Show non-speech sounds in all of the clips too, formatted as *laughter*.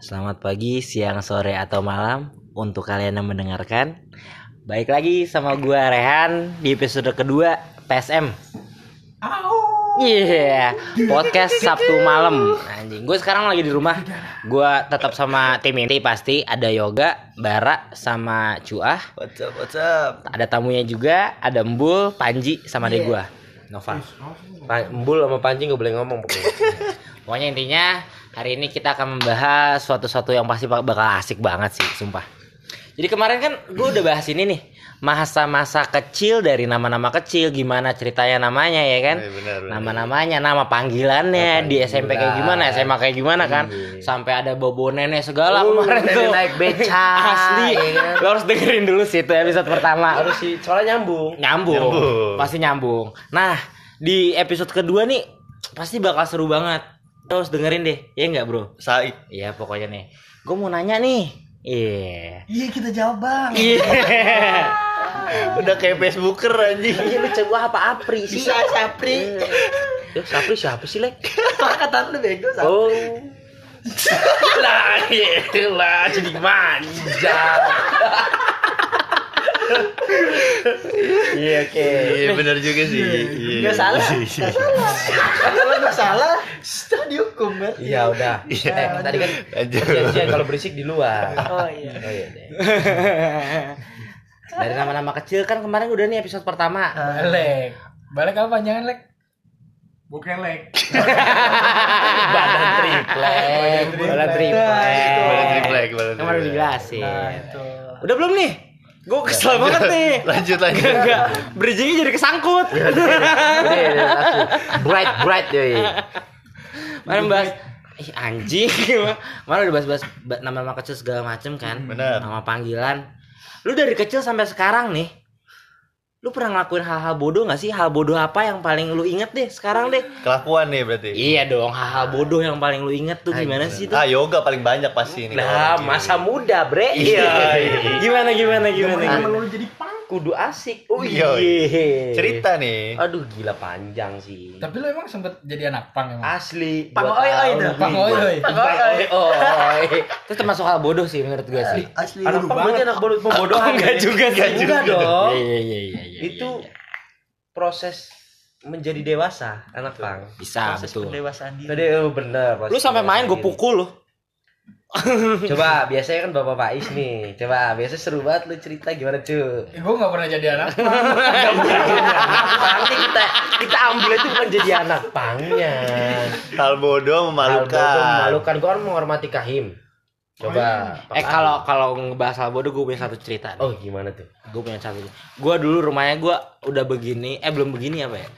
Selamat pagi, siang, sore, atau malam untuk kalian yang mendengarkan. Baik lagi sama gua Rehan di episode kedua PSM. Iya, podcast Sabtu malam. Anjing, gue sekarang lagi di rumah. Gua tetap sama tim inti pasti ada Yoga, Bara, sama Cuah. What's up, what's up? Ada tamunya juga, ada Embul, Panji, sama adek gua, Nova. Embul sama Panji gak boleh ngomong pokoknya. *laughs* Pokoknya intinya hari ini kita akan membahas suatu-suatu yang pasti bak- bakal asik banget sih, sumpah. Jadi kemarin kan gue udah bahas ini nih, masa-masa kecil dari nama-nama kecil, gimana ceritanya namanya ya kan? Iya. Nama-namanya, nama panggilannya di SMP kayak gimana, SMA kayak gimana kan? Sampai ada bobo nenek segala kemarin nenek tuh. naik beca, *laughs* Asli. ya kan? Lo harus dengerin dulu sih itu episode pertama. Harus sih, soalnya nyambung. nyambung. Nyambung. pasti nyambung nah di episode kedua nih pasti bakal seru banget terus dengerin deh ya nggak bro Saik. iya pokoknya nih gue mau nanya nih iya Iya kita jawab bang. iya *laughs* Udah kayak Facebooker anjing. Iya lu coba apa Apri sih? Bisa Sapri. Ya, Sapri siapa sih, Lek? Kata lu bego Sapri. Oh. *laughs* lah, iya lah, jadi manja. *laughs* Iya, oke. Iya benar juga sih. Iya. Nggak salah. Iya. Kalau nggak salah, sudah dihukum kan? Iya udah. Iya. Eh, tadi kan janjian kalau berisik di luar. Oh iya. Oh iya deh. Dari nama-nama kecil kan kemarin udah nih episode pertama. Lek. Balik apa panjangan lek? Bukan lek. Badan triplek. Bola triplek. Bola triplek, Kemarin udah dijelasin. Nah itu. Udah belum nih? Gue kesel banget nih. Lanjut lanjut. Enggak, bridgingnya jadi kesangkut. Udah, udah, langsung. Bright, bright deh. Kemarin bahas Ih anjing *laughs* Mana udah bahas-bahas ba- nama-nama kecil segala macem kan Bener. Nama panggilan Lu dari kecil sampai sekarang nih Lu pernah ngelakuin hal-hal bodoh gak sih? Hal bodoh apa yang paling lu inget deh sekarang deh? Kelakuan nih berarti. Iya dong, hal-hal bodoh yang paling lu inget tuh gimana sih tuh? Ah yoga paling banyak pasti ini. Nah, masa muda, bre. Iya. Gimana gimana gimana? Emang gimana? lu jadi pang. Kudu asik. Oh iya. Iya. Cerita nih. Aduh, gila panjang sih. Tapi lu emang sempet jadi anak pang emang? Asli. Pang oi oi itu. Pang oi oi. Pang oi oi. Itu termasuk hal bodoh sih menurut gue sih. Asli Anak pang berarti anak bodoh pembodohan. *laughs* enggak juga sih. Enggak dong. Iya iya iya iya. iya, Itu proses menjadi dewasa anak pang. bisa proses betul. pendewasaan diri. Tadi oh, bener. Lu sampai main gue pukul lu. Coba biasanya kan bapak Pais nih. Coba biasanya seru banget lu cerita gimana cuy. Eh, gue gak pernah jadi anak pang. *laughs* Nanti kita kita ambil itu bukan jadi anak pangnya. Hal bodoh Hal memalukan. bodoh memalukan. Gue kan menghormati Kahim. Coba. Eh kalau kalau ngebahas hal bodoh gue punya satu cerita. nih. Oh gimana tuh? Gue punya satu. Gue dulu rumahnya gue udah begini, eh belum begini apa ya?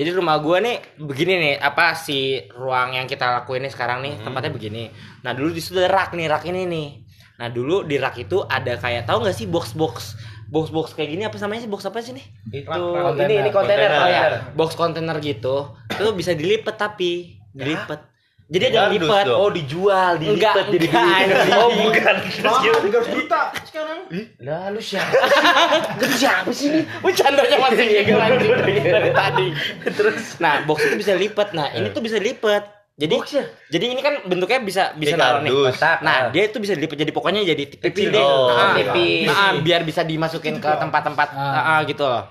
Jadi rumah gue nih begini nih, apa si ruang yang kita lakuin ini sekarang nih tempatnya begini. Nah dulu di situ ada rak nih, rak ini nih. Nah dulu di rak itu ada kayak tahu nggak sih box box box box kayak gini apa namanya sih box apa sih nih? Itu ini ini kontainer. Kontainer. Oh ya. Box kontainer gitu. Itu bisa dilipet tapi dilipet. Jadi ada lipet. dong. Oh dijual, Enggak, dilipet jadi anjing. *laughs* Oh bukan. Tiga juta sekarang. Lah lu siapa? *laughs* Lu siapa sih ini? Bercandanya masih ya lanjut dari tadi. Terus nah, box itu bisa lipat. Nah, ini tuh bisa lipat. Jadi Boxnya? jadi ini kan bentuknya bisa bisa naruh nih. Kotak. Nah, dia itu bisa dilipat jadi pokoknya jadi tipis deh. Oh, Nah, tipis. nah, biar bisa dimasukin ke tempat-tempat Ah. ah, gitu loh.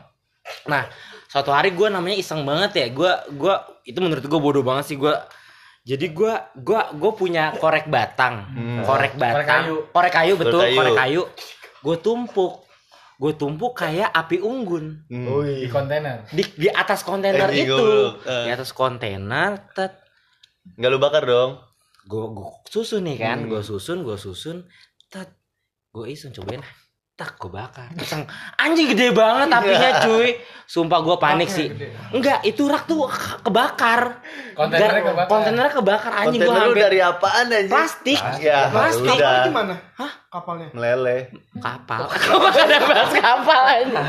Nah, suatu hari gue namanya iseng banget ya. Gue gua itu menurut gue bodoh banget sih gue. Jadi gue gua gue punya korek batang, korek batang, kayu. korek kayu betul, Korek kayu. korek kayu. Gue tumpuk, gue tumpuk kayak api unggun Hmm. Di kontainer. di di atas kontainer Anjing, itu. Eh. di atas kontainer, tet, Enggak lu bakar dong. gue susun nih kan, Hmm. gue susun, gue susun, tet, gue iseng cobain, tak gue bakar, iseng, anjing gede banget apinya cuy, sumpah gue panik sih, enggak itu rak tuh ke- kebakar, Kontainernya Gar- kebakar. kontainernya kebakar. Anjing gue hampir dari apaan anjing? plastik, Ya, plastik, udah. Gimana? hah kapalnya? Meleleh. kapal. *laughs* Kok ada bahas kapal aja.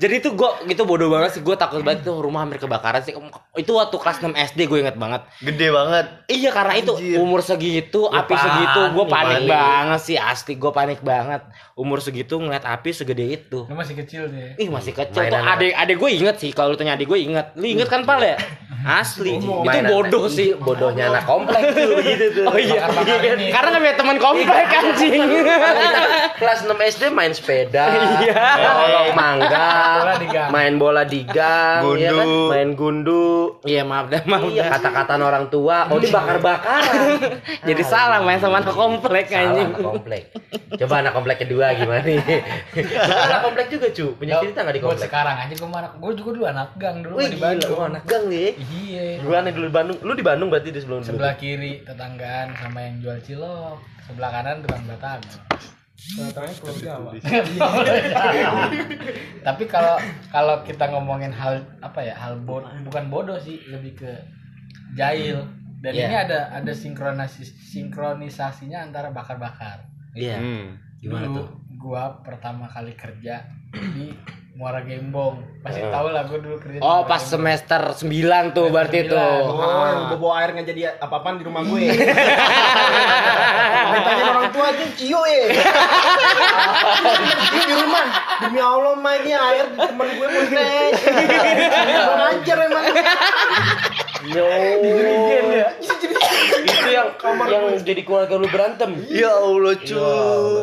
Jadi itu gue gitu bodoh banget sih. Gue takut banget tuh rumah hampir kebakaran sih. Itu waktu kelas 6 SD gue inget banget. Gede banget. iya karena itu Anjir. umur segitu api segitu gue panik. panik. banget sih asli gue panik banget. Umur segitu ngeliat api segede itu. Lu masih kecil tuh ya. Ih masih kecil tuh. Mainan adek adek gue inget sih kalau lu tanya adek gue inget lu inget kan pal ya? *laughs* Asli. Itu bodoh sih. Iya, bodohnya anak komplek tuh. Gitu *laughs* tuh oh iya. Ini. karena nggak punya teman komplek anjing *laughs* kelas 6 SD main sepeda Iya. olok mangga main bola di gang Gundu. ya kan? main gundu iya maaf dah maaf iya dah kata-kata orang tua oh *laughs* dibakar-bakaran jadi salah main sama anak komplek Salah anjing anak komplek coba anak komplek kedua gimana nih anak komplek juga cu punya cerita nggak di Buat komplek sekarang aja gue anak gue juga dulu anak gang dulu Wih di gila, Bandung. lu anak gang nih Iya. Gimana dulu di Bandung? Lu di Bandung berarti di sebelum Sebelah kiri tetanggaan sama yang jual cilok. Sebelah kanan tukang batagor. Jawa. Tapi kalau kalau kita ngomongin hal apa ya hal bodoh bukan bodoh sih lebih ke jahil dan Iya. ini ada ada sinkronis sinkronisasinya antara bakar-bakar. iya Hmm. Gimana dulu tuh? gua pertama kali kerja di Muara Gembong. Pasti tau lah gua dulu kerja oh pas Gembong. semester 9 tuh berarti sembilan. tuh Oh, yang bawa air nggak jadi apa-apaan di rumah gue. *laughs* Ditanya orang tua aja cio ya. Ini di rumah. Demi Allah mah ini air teman gue montes. Kurang ajar emang. Yo. Itu yang yang jadi keluarga lu berantem. Ya Allah cu,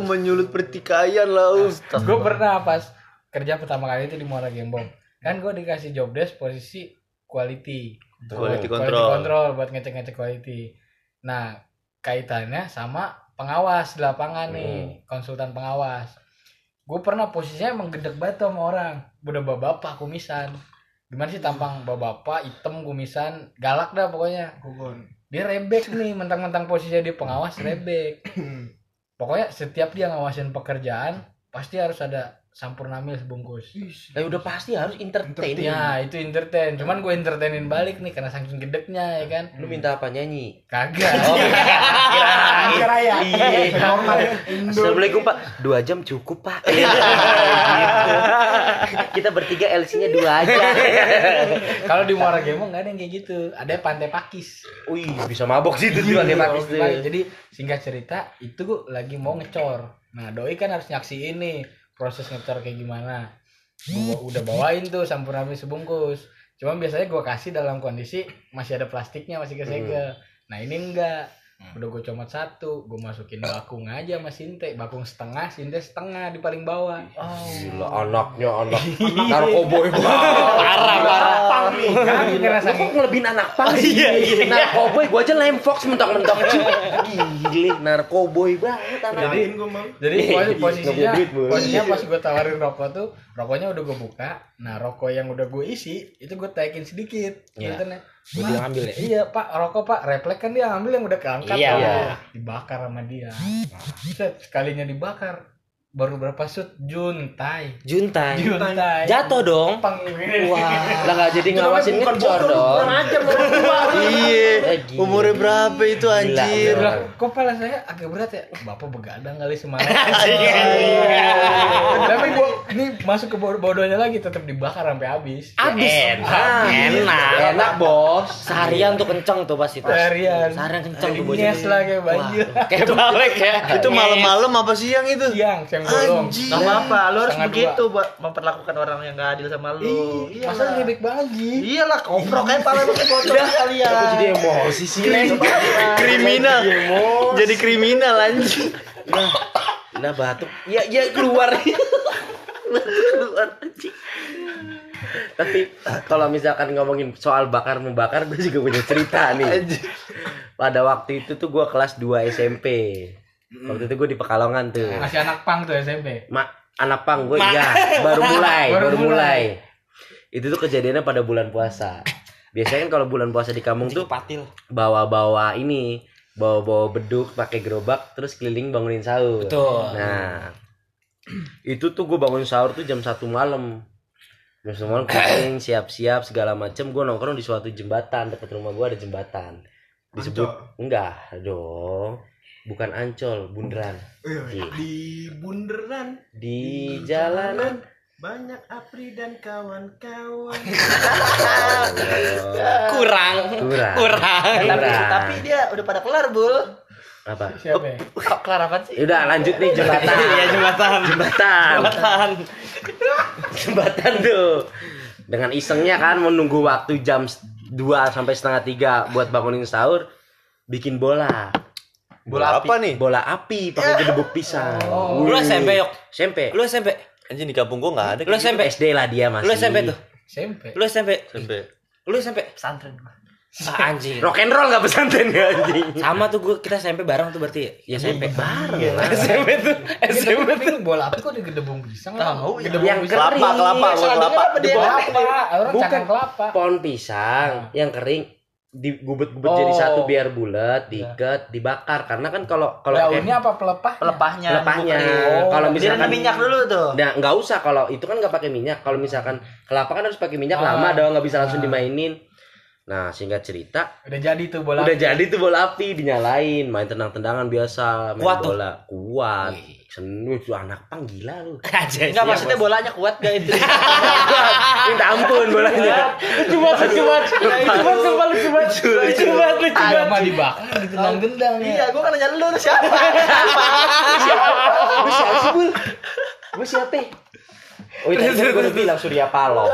menyulut pertikaian lau. gue pernah pas kerja pertama kali itu di Muara Gembong. Kan gue dikasih job desk posisi quality. Quality Quality control. control buat ngecek ngecek quality. Nah kaitannya sama pengawas di lapangan nih konsultan pengawas. Gue pernah posisinya emang gedek banget sama orang. Udah bapak kumisan. Gimana sih tampang bapak hitam kumisan galak dah pokoknya. Dia rebek nih mentang-mentang posisinya dia pengawas rebek. *clears throat* Pokoknya setiap dia ngawasin pekerjaan pasti harus ada sampurnamil sebungkus Nah, udah pasti harus entertain. ya itu entertain cuman gue entertainin balik nih karena saking gedeknya ya kan Lu minta apa nyanyi? kagak Ajar raya. Iya. Normal. Assalamualaikum Pak. Dua jam cukup Pak. *laughs* Gitu. Kita bertiga LC-nya dua aja. kalau di Muara Gembong nggak ada yang kayak gitu ada pantai pakis Wih, bisa mabok sih itu ada pakis tuh. jadi singkat cerita itu gue lagi mau ngecor nah doi kan harus nyaksiin nih proses ngecor kayak gimana. Gua udah bawain tuh sampurnamil sebungkus. Cuman biasanya gue kasih dalam kondisi masih ada plastiknya masih kesegel nah ini enggak udah gue comot satu gue masukin bakung aja sama sinte bakung setengah sinte setengah di paling bawah Gila anaknya anak *laughs* narkoboy banget. parah parah ngerasa Lu kok ngelebihin anak pang sih? Iya, iya. *laughs* Narkoboy gua aja lem fox mentok-mentok. Gile, narkoboy banget anak. Jadi- gue. Jadi Iya, posi- iya, posisinya, posisinya pas gue tawarin rokok tuh, rokoknya udah gue buka. Nah rokok yang udah gue isi itu gue taikin sedikit. Iya. Gitu, Gua dia ngambil ya? Iya pak, rokok pak, refleks kan dia ambil yang udah keangkat. Iya. Iya. Dibakar sama dia. Set, sekalinya dibakar, baru berapa shoot juntai. juntai Juntai. jatuh dong Peng. *laughs* Wah, lah nggak jadi ngawasin ngecor bodoh, dong. *laughs* Iya. Eh. Umurnya berapa itu anjir? gila. Lah, kok pala saya agak berat ya? Bapak begadang kali semangat. *laughs* Tapi gua ini masuk ke bodoh bodohnya lagi tetap dibakar sampai habis. abis Enak. enak Enak, Bos. seharian tuh kenceng tuh pas itu Seharian. seharian kenceng tuh Nyes lah kayak banjir. Kayak balik ya Itu malam-malam apa siang itu? Siang, siang bolong. Anjing. Gak apa-apa, lu harus begitu buat memperlakukan orang yang gak adil sama lu. Iya. Masa banget Ji? Iyalah, koprok aja pala lu kebocor sekalian. Aku jadi emosi sih. Kriminal. Jadi kriminal anjing. Nah, batuk. Ya, ya keluar. *laughs* keluar anjing. Tapi kalau misalkan ngomongin soal bakar membakar, gue juga punya cerita nih. Pada waktu itu tuh gue kelas 2 SMP. Waktu itu gue di Pekalongan tuh. Masih anak pang tuh SMP. Mak, anak pang gue ya baru mulai, *laughs* Baru baru, mulai. mulai. Itu tuh kejadiannya pada bulan puasa. Biasanya kan kalau bulan puasa di kampung tuh patil bawa-bawa ini, bawa-bawa beduk, pakai gerobak, terus keliling bangunin sahur. Betul. Nah, itu tuh gue bangun sahur tuh jam satu malam. Jam satu malam keliling, *coughs* siap-siap segala macem. Gue nongkrong di suatu jembatan dekat rumah gue ada jembatan. Disebut enggak dong. Bukan Ancol, Bundaran. Iya. Di bunderan Di jalanan banyak Apri dan kawan-kawan. *laughs* kurang kurang. kurang Tapi, Kurang. tapi dia udah pada kelar, Bul. Apa? Siapa? ya? Kok kelar apa sih? Udah lanjut nih jembatan. Iya jembatan Jembatan. jembatan jembatan tuh dengan isengnya kan menunggu waktu jam 2 sampai setengah tiga buat bangunin sahur bikin bola Bola apa nih? bola api pakai gedebuk pisang lu SMP yuk SMP lu SMP Anjing di kampung gua nggak ada. lu SMP SD lah dia masih lu SMP tuh SMP. lu SMP SMP. lu SMP Pesantren gua. ah, anjing rock and roll nggak pesantren ya anjing sama tuh gua kita SMP bareng tuh berarti ya SMP bareng SMP tuh SMP lu bola apa kok di gedebung pisang? Tahu, ya. Gedebung yang pisang. kering Kelapa, kelapa, buat kelapa. Apa dia? Kelapa, orang Bukan. kelapa. pohon pisang yang kering digubet-gubet jadi Oh. satu biar bulat diikat dibakar karena kan kalau kalau Daunnya apa pelepahnya? Pelepahnya. Pelepahnya. dibuka. Kalau misalkan- minyak dulu tuh. Nah, nggak usah kalau itu kan nggak pakai minyak. Kalau misalkan kelapa kan harus pakai minyak Ah. lama dong, nggak bisa langsung Ah. dimainin. Nah, singkat cerita, Udah jadi tuh bola. udah jadi tuh bola api dinyalain, main tendang-tendangan biasa, main Kuat tuh. bola. Kuat. Seneng tuh anak pang gila lu. *laughs* Enggak maksudnya bolanya kuat gak itu? *laughs* Minta ampun bolanya. cuma cuma cuma cuma cuma cuma lucu Ayam mah dibakar ditendang-tendang ya. Iya, gua kan nanya lu lu siapa? *laughs* Gue siapa sih, Bul? Gue siapa? Oh, itu gue udah bilang Surya Paloh.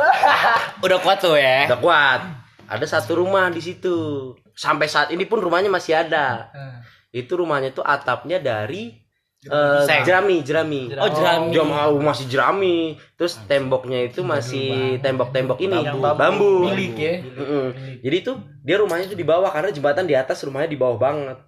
udah kuat tuh ya Udah kuat. Ada satu rumah di situ. Sampai saat ini pun rumahnya masih ada. Hmm. Itu rumahnya tuh atapnya dari eh, Seng. jerami, jerami. oh jerami oh, masih jerami. Terus temboknya itu masih tembok-tembok ini bambu. Milik ya. Mm-mm. Jadi tuh dia rumahnya tuh di bawah karena jembatan di atas rumahnya di bawah banget.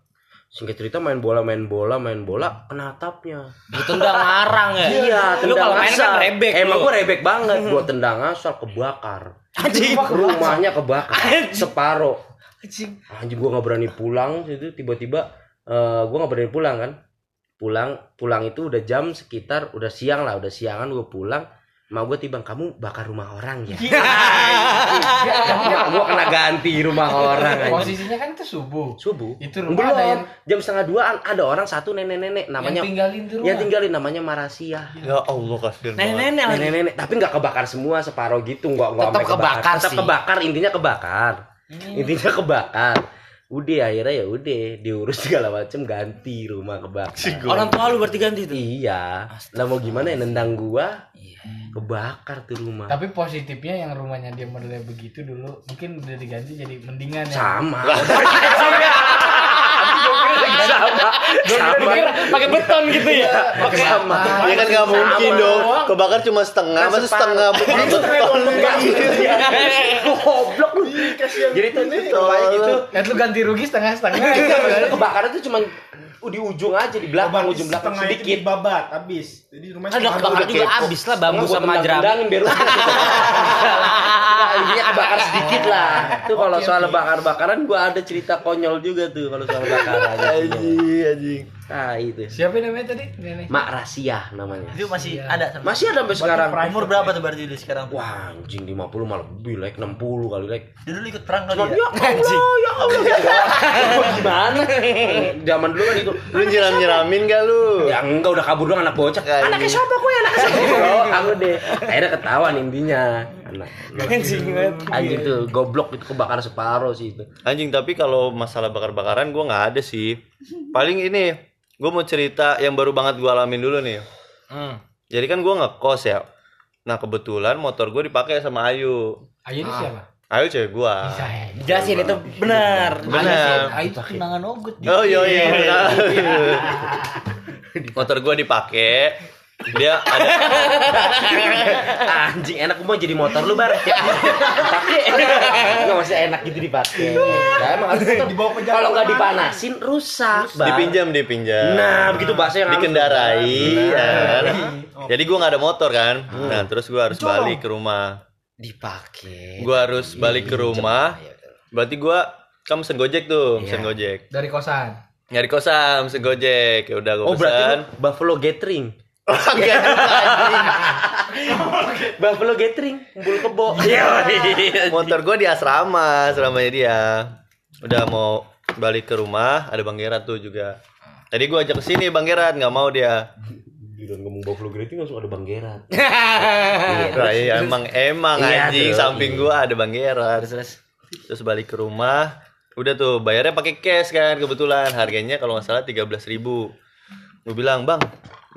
Singkat cerita main bola main bola main bola kena atapnya. ditendang ngarang ya Iya, lu tendang kalau main kan rebek Emang lu. gua rebek banget. Gua tendang asal kebakar. anjing Rumahnya kebakar separuh. anjing Anjing gua nggak berani pulang itu tiba-tiba eh gua nggak berani pulang kan. Pulang pulang itu udah jam sekitar udah siang lah, udah siangan gua pulang. Mau gue tiba kamu bakar rumah orang ya. Mak gua kena ganti rumah orang anjing. Posisinya kan itu subuh. Subuh. Itu rumah Belum. ada yang Jam setengah duaan ada orang satu nenek-nenek namanya yang tinggalin tuh rumah. yang tinggalin namanya Marasia. Ya Allah kasihan banget. nenek-nenek lagi Nenek-nenek tapi nggak kebakar semua separuh gitu nggak nggak Tetap sampai kebakar Tetap kebakar intinya kebakar. Intinya kebakar. Udah akhirnya ya udah diurus *laughs* segala macem ganti rumah kebakar. orang tua lu berarti ganti tuh Iya. Lah mau gimana ya nendang gua Iya. kebakar tuh rumah. Tapi positifnya yang rumahnya dia modelnya begitu dulu mungkin udah diganti jadi mendingan ya. Sama. *laughs* sama sama pakai beton gitu ya Pakai Sama. Ya kan nggak mungkin dong. Kebakar cuma setengah, masa setengah beton. Goblok lu. Jadi tuh rumahnya gitu. Ya lu ganti rugi setengah-setengah. Itu kebakaran tuh cuma di ujung aja di belakang ujung belakang itu sedikit. dibabat habis. Jadi rumahnya kan udah setengah kebakar juga kepo. abis lah bambu Gua sama jerami biar *laughs* intinya kebakar sedikit lah. Tuh kalau soal oke. bakar-bakaran gua ada cerita konyol juga tuh kalau soal bakaran. *laughs* Anjing, anjing. Nah, itu. Siapa namanya tadi? Nenek. Mak Rasia namanya. Itu masih Iya. ada sampai Masih ada sampai sekarang. Umur berapa tuh berarti dia sekarang? Wah, anjing 50 malah lebih like 60 kali like. Dia dulu ikut perang kali ya? ya Allah, ya Allah. Gimana? Zaman dulu kan itu. Lu nyiram-nyiramin gak lu? Ya enggak udah kabur doang anak bocah. Anjing. Anaknya siapa kok ya anaknya siapa? *laughs* Oh, aku deh. Akhirnya ketahuan intinya. Anak. anjing banget Anjing tuh goblok itu kebakar separuh sih itu. Anjing tapi kalau masalah bakar-bakaran gua nggak ada sih. Paling ini gue mau cerita yang baru banget gua alamin dulu nih. hmm. Jadi kan gua ngekos ya. Nah kebetulan motor gue dipakai sama Ayu. Ayo ini siapa? Ayu cewek gua. jelasin itu benar Benar. Ah itu tunangan ogut. Oh iya iya. *laughs* motor gua dipakai. Dia ada Anjing enak mau jadi motor lu bar. Pakai. Enggak masih enak gitu dipakai. Nah, emang harus Dibawa ke jalan kalau nggak dipanasin rusak, Bar. dipinjam dipinjam. Nah, begitu bahasa yang dikendarai ya. Jadi gua nggak ada motor kan. Nah, terus gua harus balik ke rumah. dipakai Gua harus balik ke rumah. Berarti gua kan mesen Gojek tuh, mesen Gojek. Dari kosan. Nyari kosan, mesen Gojek. Ya udah gua Oh, berarti Buffalo Gathering. Enggak juga. Buffalo Gathering, kumpul kebo. *laughs* Motor gua di asrama, asramanya dia. Udah mau balik ke rumah, ada Bang Gera tuh juga. Tadi gue ajak ke sini Bang Gerat, nggak mau dia. Gila ngomong Buffalo Grading langsung ada Bang Gerat. Nah, *laughs* iya, emang emang Iya, anjing samping gua ada Bang Gerat. terus terus Terus balik ke rumah, udah tuh bayarnya pakai cash kan kebetulan harganya kalau nggak salah 13.000 ribu. Gue bilang bang,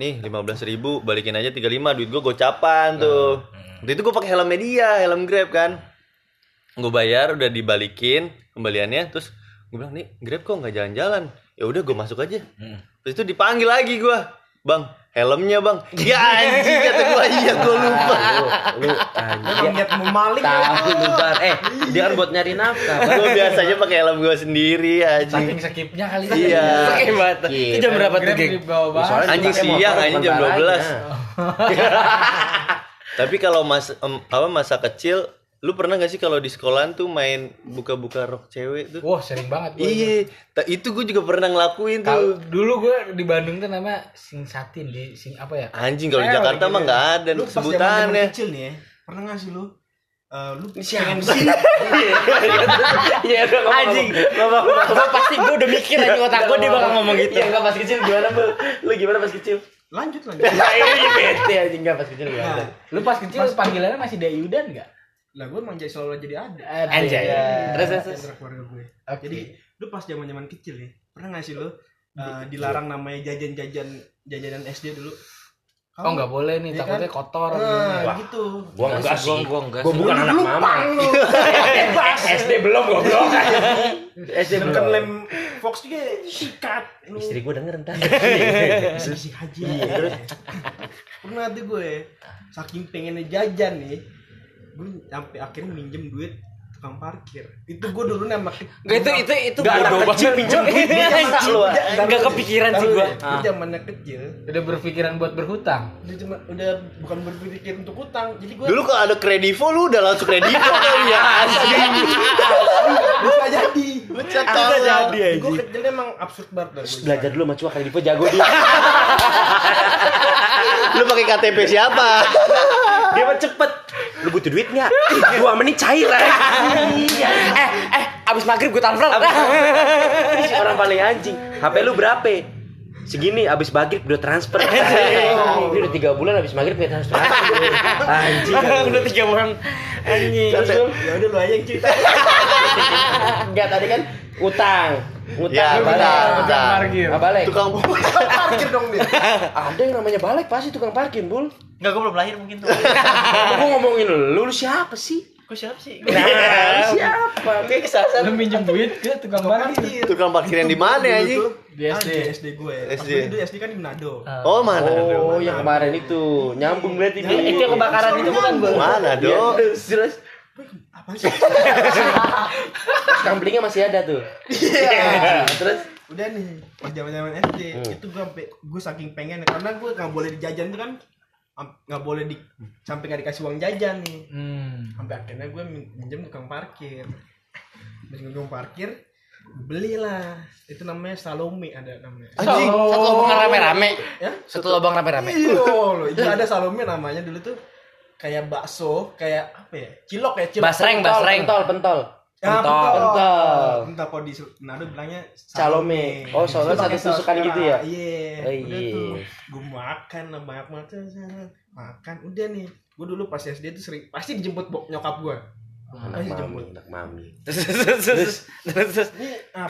nih 15.000 ribu balikin aja 35 duit gue gocapan tuh. Waktu itu gue pakai helm media, helm Grab kan. Gue bayar udah dibalikin kembaliannya, terus gue bilang nih Grab kok nggak jalan-jalan. Ya udah gue masuk aja. Terus itu dipanggil lagi gue, bang helmnya bang. Ya anjing kata gue iya gue lupa. Lu, lu anjing. Niat mau maling ya. Tahu lu bar. Eh, dia kan buat nyari nafkah. Gue biasanya pakai helm gue sendiri Saking anjing. skipnya kali Iya. Oke banget Iya. itu jam berapa tuh geng Anjing siang, anjing jam balanya. *laughs* 12. Tapi kalau mas apa masa kecil, lu pernah gak sih kalau di sekolahan tuh main buka-buka rok cewek tuh? Wah sering banget gue. Iya, ta- itu gue juga pernah ngelakuin tuh. dulu gue di Bandung tuh nama Sing Satin di Sing apa ya? Anjing kalau di Jakarta lagi mah nggak ada Lu sebutannya. kecil nih ya, pernah nggak sih lu? eh, lu Siapa pengen sih? *laughs* Iya, udah anjing gua pasti gua udah mikir anjing otak gua dia bakal ngomong gitu Iya, enggak pas kecil gimana, Bu? Lu gimana pas kecil? lanjut lanjut. *laughs* Iya, bete anjing enggak pas kecil gimana? Nah, Lu pas kecil panggilannya masih Dayudan enggak? Lah gue emang jadi selalu jadi ada. Anjay. Terus, terus, terus. Antara keluarga gue. Oke. Jadi lu pas zaman zaman kecil ya, pernah nggak sih lu eh, dilarang namanya jajan-jajan jajanan SD dulu? Oh enggak boleh nih, Iya takutnya kan? kotor. Nah, gitu. Gua enggak sih. gua gua enggak Gua bukan anak mama. SD *laughs* belum goblok. SD Kan belum. lem Fox juga sikat. Lu Istri gua denger entar. *laughs* si haji. Terus pernah tuh gue saking pengennya jajan nih, gue sampai akhirnya minjem duit tukang parkir. Itu gue dulu nama Enggak itu itu itu Nggak, anak kecil pinjam duit, Enggak kepikiran sih gua. Gue zamannya kecil, Udah berpikiran buat berhutang. udah cuma udah bukan berpikir untuk utang. Jadi gue Dulu kalau ada kredivo lu udah langsung kredivo *laughs* kali ya. Bisa jadi. Bisa Bisa jadi Gue kecilnya emang absurd banget. Belajar dulu sama Cua kali Divo jago dia. *laughs* Lu pakai KTP siapa? Dia mah cepet. Lu butuh duit nggak? *laughs* Dua menit cair Iya. Eh eh abis maghrib transfer. Ini *laughs* si orang paling anjing. HP lu berapa? Segini abis maghrib udah transfer. *laughs* Ini udah tiga bulan abis maghrib ya transfer. Anjing. Udah tiga bulan anjing. Ya udah lu aja yang cerita. Enggak tadi kan utang. Utang. Ya, utang, Tukang parkir. Ah, balik. Tukang parkir dong dia. Ada yang namanya balik pasti tukang parkir, Bul. Enggak gua belum lahir mungkin tuh. Gua ngomongin lu, lu siapa sih? Kok siapa sih? Nah, lu siapa? Oke kesasar. Lu minjem duit ke tukang parkir. tukang parkir yang di mana anjing? Di SD. Di SD gue. SD. gue itu SD kan di Manado. Oh, mana? Oh, yang kemarin itu nyambung berarti. Itu yang kebakaran itu bukan gua. Mana, Iya, terus Apa sih? kamplingnya masih ada tuh. Iya. *laughs* Terus Udah nih, pas zaman-zaman SD Hmm. itu gue sampai gue saking pengen karena gue nggak boleh dijajan tuh kan nggak boleh di sampai nggak dikasih uang jajan nih. Hmm. Sampai akhirnya gue min- minjem tukang parkir. Dari tukang parkir belilah itu namanya Salome ada namanya. Anjing. Satu lubang rame-rame. Ya? Satu lubang rame-rame. Iya loh, itu ada Salome namanya dulu tuh kayak bakso, kayak apa ya? Cilok ya, cilok. Basreng, pentol, basreng. pentol, pentol. Ya, Pentol. pentol. Pentol. Pentol kalau di Manado bilangnya Salome. Oh, Salome Itu pakai satu tusukan saus gitu merah. ya? Iya. Oh, Udah iya. tuh, gue makan lah banyak banget makan. Udah nih, gue dulu pas SD tuh sering pasti dijemput bok nyokap gue. Anak Pasti mami, dijemput. anak mami. Terus *laughs* terus terus terus terus. Ini apa?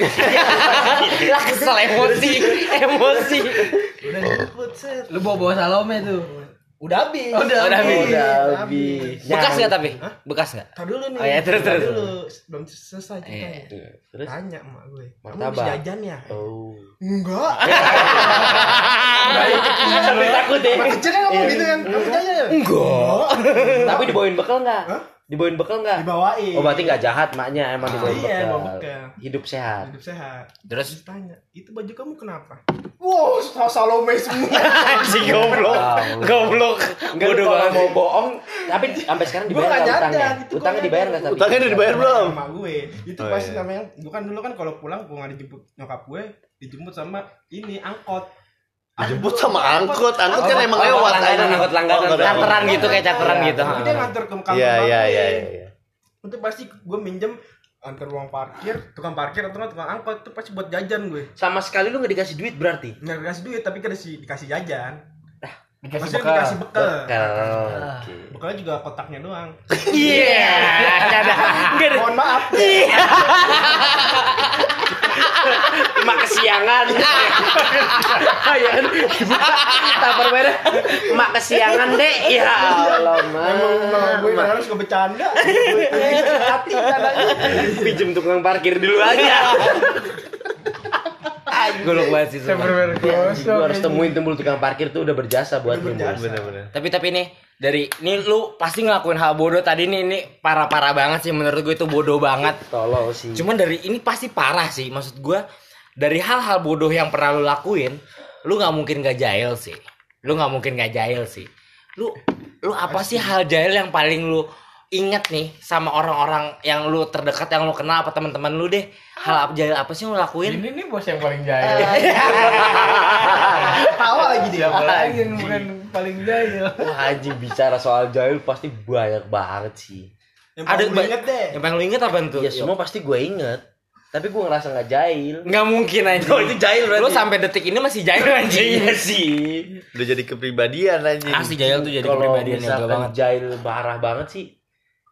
*laughs* Lah kesel emosi, emosi. Udah dijemput set. Lu bawa-bawa Salome tuh. Udah habis. Oh, udah habis. Udah habis. Bekas nggak tapi? Bekas nggak? Tar dulu nih. Oh, ya, terus, terus. dulu. Belum selesai ceritanya. Iya. Terus Tanya emak gue. Kamu bisa jajan ya? oh. Enggak. *laughs* Sampai takut ya. Anak kecil kan ngomong gitu kan. Kamu jajan ya? Enggak. Tapi dibawain bekal enggak? Hah? Dibawain bekal enggak? Dibawain. Oh, berarti enggak jahat maknya emang dibawain Iya, bekal. bekal. Hidup sehat. Hidup sehat. Terus tanya, itu baju kamu kenapa? Wow, Sa- Salome semua. *laughs* anjing goblok. Goblok. Enggak kalau banget. mau bohong, tapi sampai sekarang Gue dibayar gak nggak utangnya? Utangnya nggak dibayar nggak tapi? Utangnya udah dibayar belum? Sama gue. Itu Oh, pasti iya. namanya, bukan dulu kan kalau pulang gue gak dijemput nyokap gue, dijemput sama ini angkot. Dijemput sama angkot, angkot kan Oh, emang oh, lewat. langganan, angkot langganan. Oh. Cateran gitu kayak cateran gitu. Tapi dia nganter ke kantor Iya, iya, iya, iya. Itu pasti gue minjem antar uang parkir tukang parkir atau tukang angkot itu pasti buat jajan gue Sama sekali lu nggak dikasih duit berarti. nggak dikasih duit tapi dikasih dikasih jajan Dikasih maksudnya bekal. dikasih bekal Bekal. Oke. bekalnya juga kotaknya doang *laughs* Iya. Enggak ada. Enggak ada. mohon maaf Emak kesiangan. ya kan? Dibuka. Emak kesiangan, Dek. Ya Allah, emang emang gue harus gue bercanda hati Pinjem tukang parkir dulu aja. Golok banget sih semua. Tupperware. Gue harus temuin dulu tukang parkir tuh udah berjasa buat berjasa. Bener-bener. Tapi tapi nih dari ini lu pasti ngelakuin hal bodoh tadi nih ini parah-parah banget sih menurut gue itu bodoh banget. Tolol sih. Cuman dari ini pasti parah sih maksud gue dari hal-hal bodoh yang pernah lu lakuin, lu nggak mungkin gak jahil sih. Lu nggak mungkin gak jahil sih. Lu lu apa sih hal jahil yang paling lu inget nih sama orang-orang yang lu terdekat yang lu kenal apa teman-teman lu deh hal apa jahil apa sih yang lu lakuin Ini nih bos yang paling jahil. *laughs* tawa lagi dia Siapa lagi yang bukan paling jahil? Wah anjing bicara soal jahil pasti banyak banget sih. yang ada ba- inget deh yang paling lu inget apa tuh Ya semua pasti gue inget. Tapi gue ngerasa nggak jahil. nggak mungkin anjing Oh, itu jahil berarti. lu sampai detik ini masih jahil *laughs* anjing Iya sih. Udah jadi kepribadian anjing. asli jahil tuh jadi Kalau kepribadian yang banget jahil parah banget sih.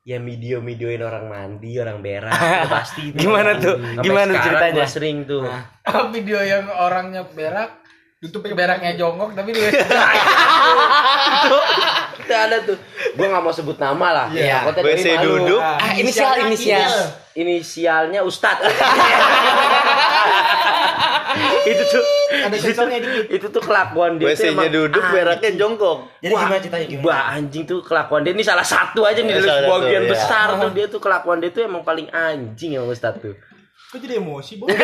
Ya video-videoin orang mandi, orang berak, *laughs* itu pasti. itu. Gimana tuh? Sampai Gimana ceritanya? sering tuh. Nah. *laughs* Video yang orangnya berak, tutup beraknya jongkok tapi dia *laughs* Itu ada tuh. Gue nggak mau sebut nama lah. Iya. Takutnya WC duduk. ah inisial inisial Inisialnya Ustad. *laughs* itu tuh ada dikit itu tuh kelakuan dia tuh WC-nya emang duduk, beraknya jongkok. jadi Wah, gimana ceritanya gimana? Wah anjing tuh kelakuan dia ini salah satu aja nih dari salah satu, sebagian ya. besar tuh dia tuh kelakuan dia tuh emang paling anjing emang Ustad tuh. kok jadi emosi bu *laughs*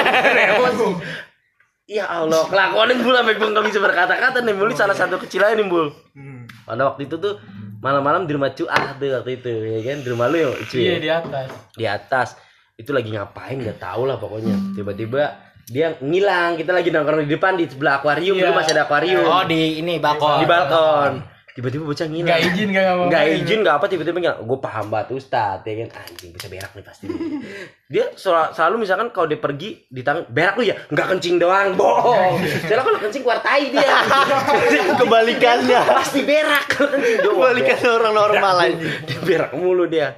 Ya Allah, kelakuannya Bul sampai gue gak bisa berkata-kata nih Bul, ini salah satu kecil aja nih. Hmm. Pada waktu itu tuh malam-malam di rumah Cuah tuh waktu itu ya kan di rumah lu ya cuy iya ya? di atas. di atas itu lagi ngapain? Nggak tahu lah pokoknya. Tiba-tiba dia ngilang. Kita lagi nongkrong di depan di sebelah akuarium. Iya. dulu masih ada akuarium. Oh di ini balkon. di balkon. Tiba-tiba bocah ngilang. Nggak izin nggak nggak izin nggak apa tiba-tiba ngilang gue paham banget Ustad ya kan? Anjing bisa berak nih pasti. *laughs* Dia sel- selalu misalkan kalau dia pergi di tangan berak lu ya? Nggak kencing doang bohong. Soalnya kalau kencing keluar tai dia. *laughs* Kebalikannya. pasti berak. Kalau kencing doang Kebalikan orang normal mulu. Dia berak mulu dia.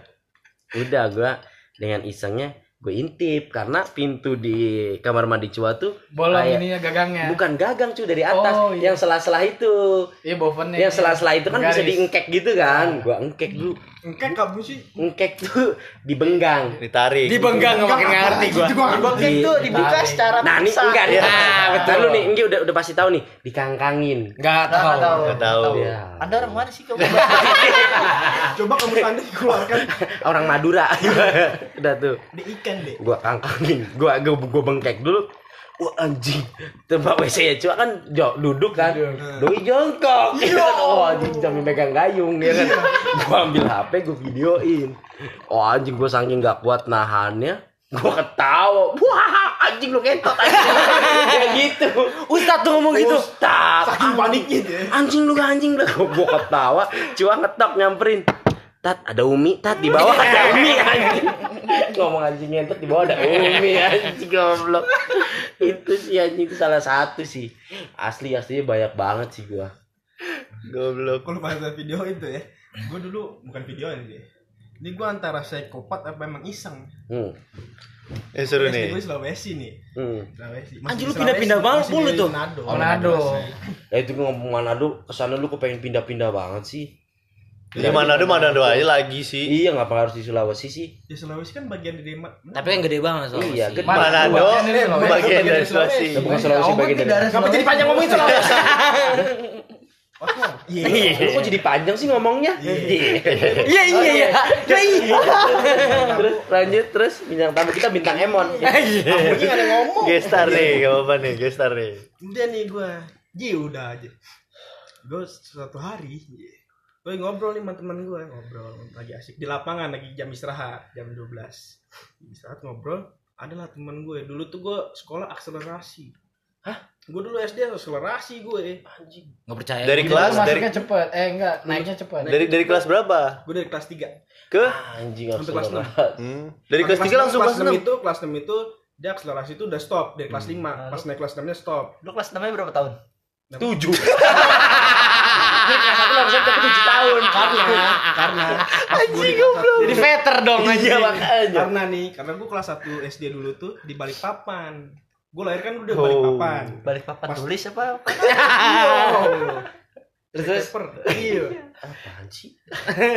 Udah gua dengan isengnya gue intip karena pintu di kamar mandi cua tuh Bolong kayak- ininya gagangnya. bukan gagang cuy dari atas Oh, iya. yang sela-sela itu Iya bovennya. yang sela-sela itu kan bisa Garis. diengkek gitu kan gua engkek dulu engkek kamu sih. Engkek tuh dibenggang Ditarik. di benggang nggak makin ngerti gua. Bangkit tuh dibuka secara nah ini enggak nih Ah, betul. Lalu nih Enggi udah udah pasti tahu nih dikangkangin. Nggak Nggak tahu. tahu. Nggak tahu. ya Anda orang mana sih? Kamu? *laughs* coba kamu tanda dikeluarkan *laughs* orang Madura. *laughs* Udah tuh. Di ikan deh gua kangkangin. Gua gua, gua bengkek dulu wah anjing. Tempat WC ya cuma kan jo, duduk kan. Doi jongkok. Ya kan *laughs* oh anjing sambil megang gayung ya kan. Gua ambil HP gua videoin. Oh anjing gua saking nggak kuat nahannya gua ketawa. Wah anjing lu kentot anjing. *laughs* Kayak gitu. Ustadz tuh ngomong gitu. Ustaz saking paniknya dia anjing lu anjing lu. Gua ketawa cuma ngetok nyamperin Tat ada Umi, Tat di bawah ada *laughs* Umi anjing. Ngomong anjing ngentot di bawah ada Umi *laughs* anjing goblok. Itu sih anjing itu salah satu sih. Asli aslinya banyak banget sih gua. Goblok. kalau pas ada video itu ya gue dulu bukan video sih ini gue antara psikopat apa emang iseng Hmm. Eh seru nih. Sulawesi nih Hmm. Sulawesi Anjing, lu pindah-pindah banget mulu tuh. Manado Oh, Manado. Ya itu gua ngomong Manado, ke sana lu kepengen pindah-pindah banget sih. Di Manado Manado aja lagi sih. Iya ngapa harus di Sulawesi sih? di Sulawesi kan bagian dari tapi kan gede banget soalnya Iya, gede. Manado Sulawesi. bagian dari Sulawesi. Bukan Sulawesi bagian dari. Kenapa jadi panjang ngomongin Sulawesi? *laughs* Iya. Lu kok jadi panjang sih ngomongnya? Iya. iya iya iya Ya, iya terus lanjut terus bintang tamu kita bintang Emon. Kamunya gak ada ngomong. Gestar nih, gak apa-apa nih, gestar nih. Udah nih gue, Ji udah aja. Gue suatu hari, gue ngobrol nih sama teman gue ngobrol lagi asik di lapangan lagi jam istirahat jam 12 istirahat ngobrol adalah teman gue dulu tuh gue sekolah akselerasi Hah? Gue dulu SD akselerasi gue. Eh. Anjing. nggak percaya. Dari kelas dari cepet. Eh enggak, naiknya cepet. Dari dari kelas berapa? Gue dari kelas 3. Ke anjing sampai kelas 6. Hmm. Dari kelas 3 langsung kelas 6. itu, kelas 6 itu dia akselerasi itu udah stop dari kelas nah, 5. Pas naik kelas 6-nya stop. Lu kelas 6-nya berapa tahun? 7. *laughs* kelas satu harusnya udah tujuh tahun *laughs* karena karena anjing goblok. jadi veter dong iya, aja makanya. Karena nih karena gue kelas satu SD dulu tuh di balik papan gue lahir kan udah oh. Balikpapan. balik papan balik papan tulis apa? *laughs* Iya. Terus terus? Iya. Apaan sih?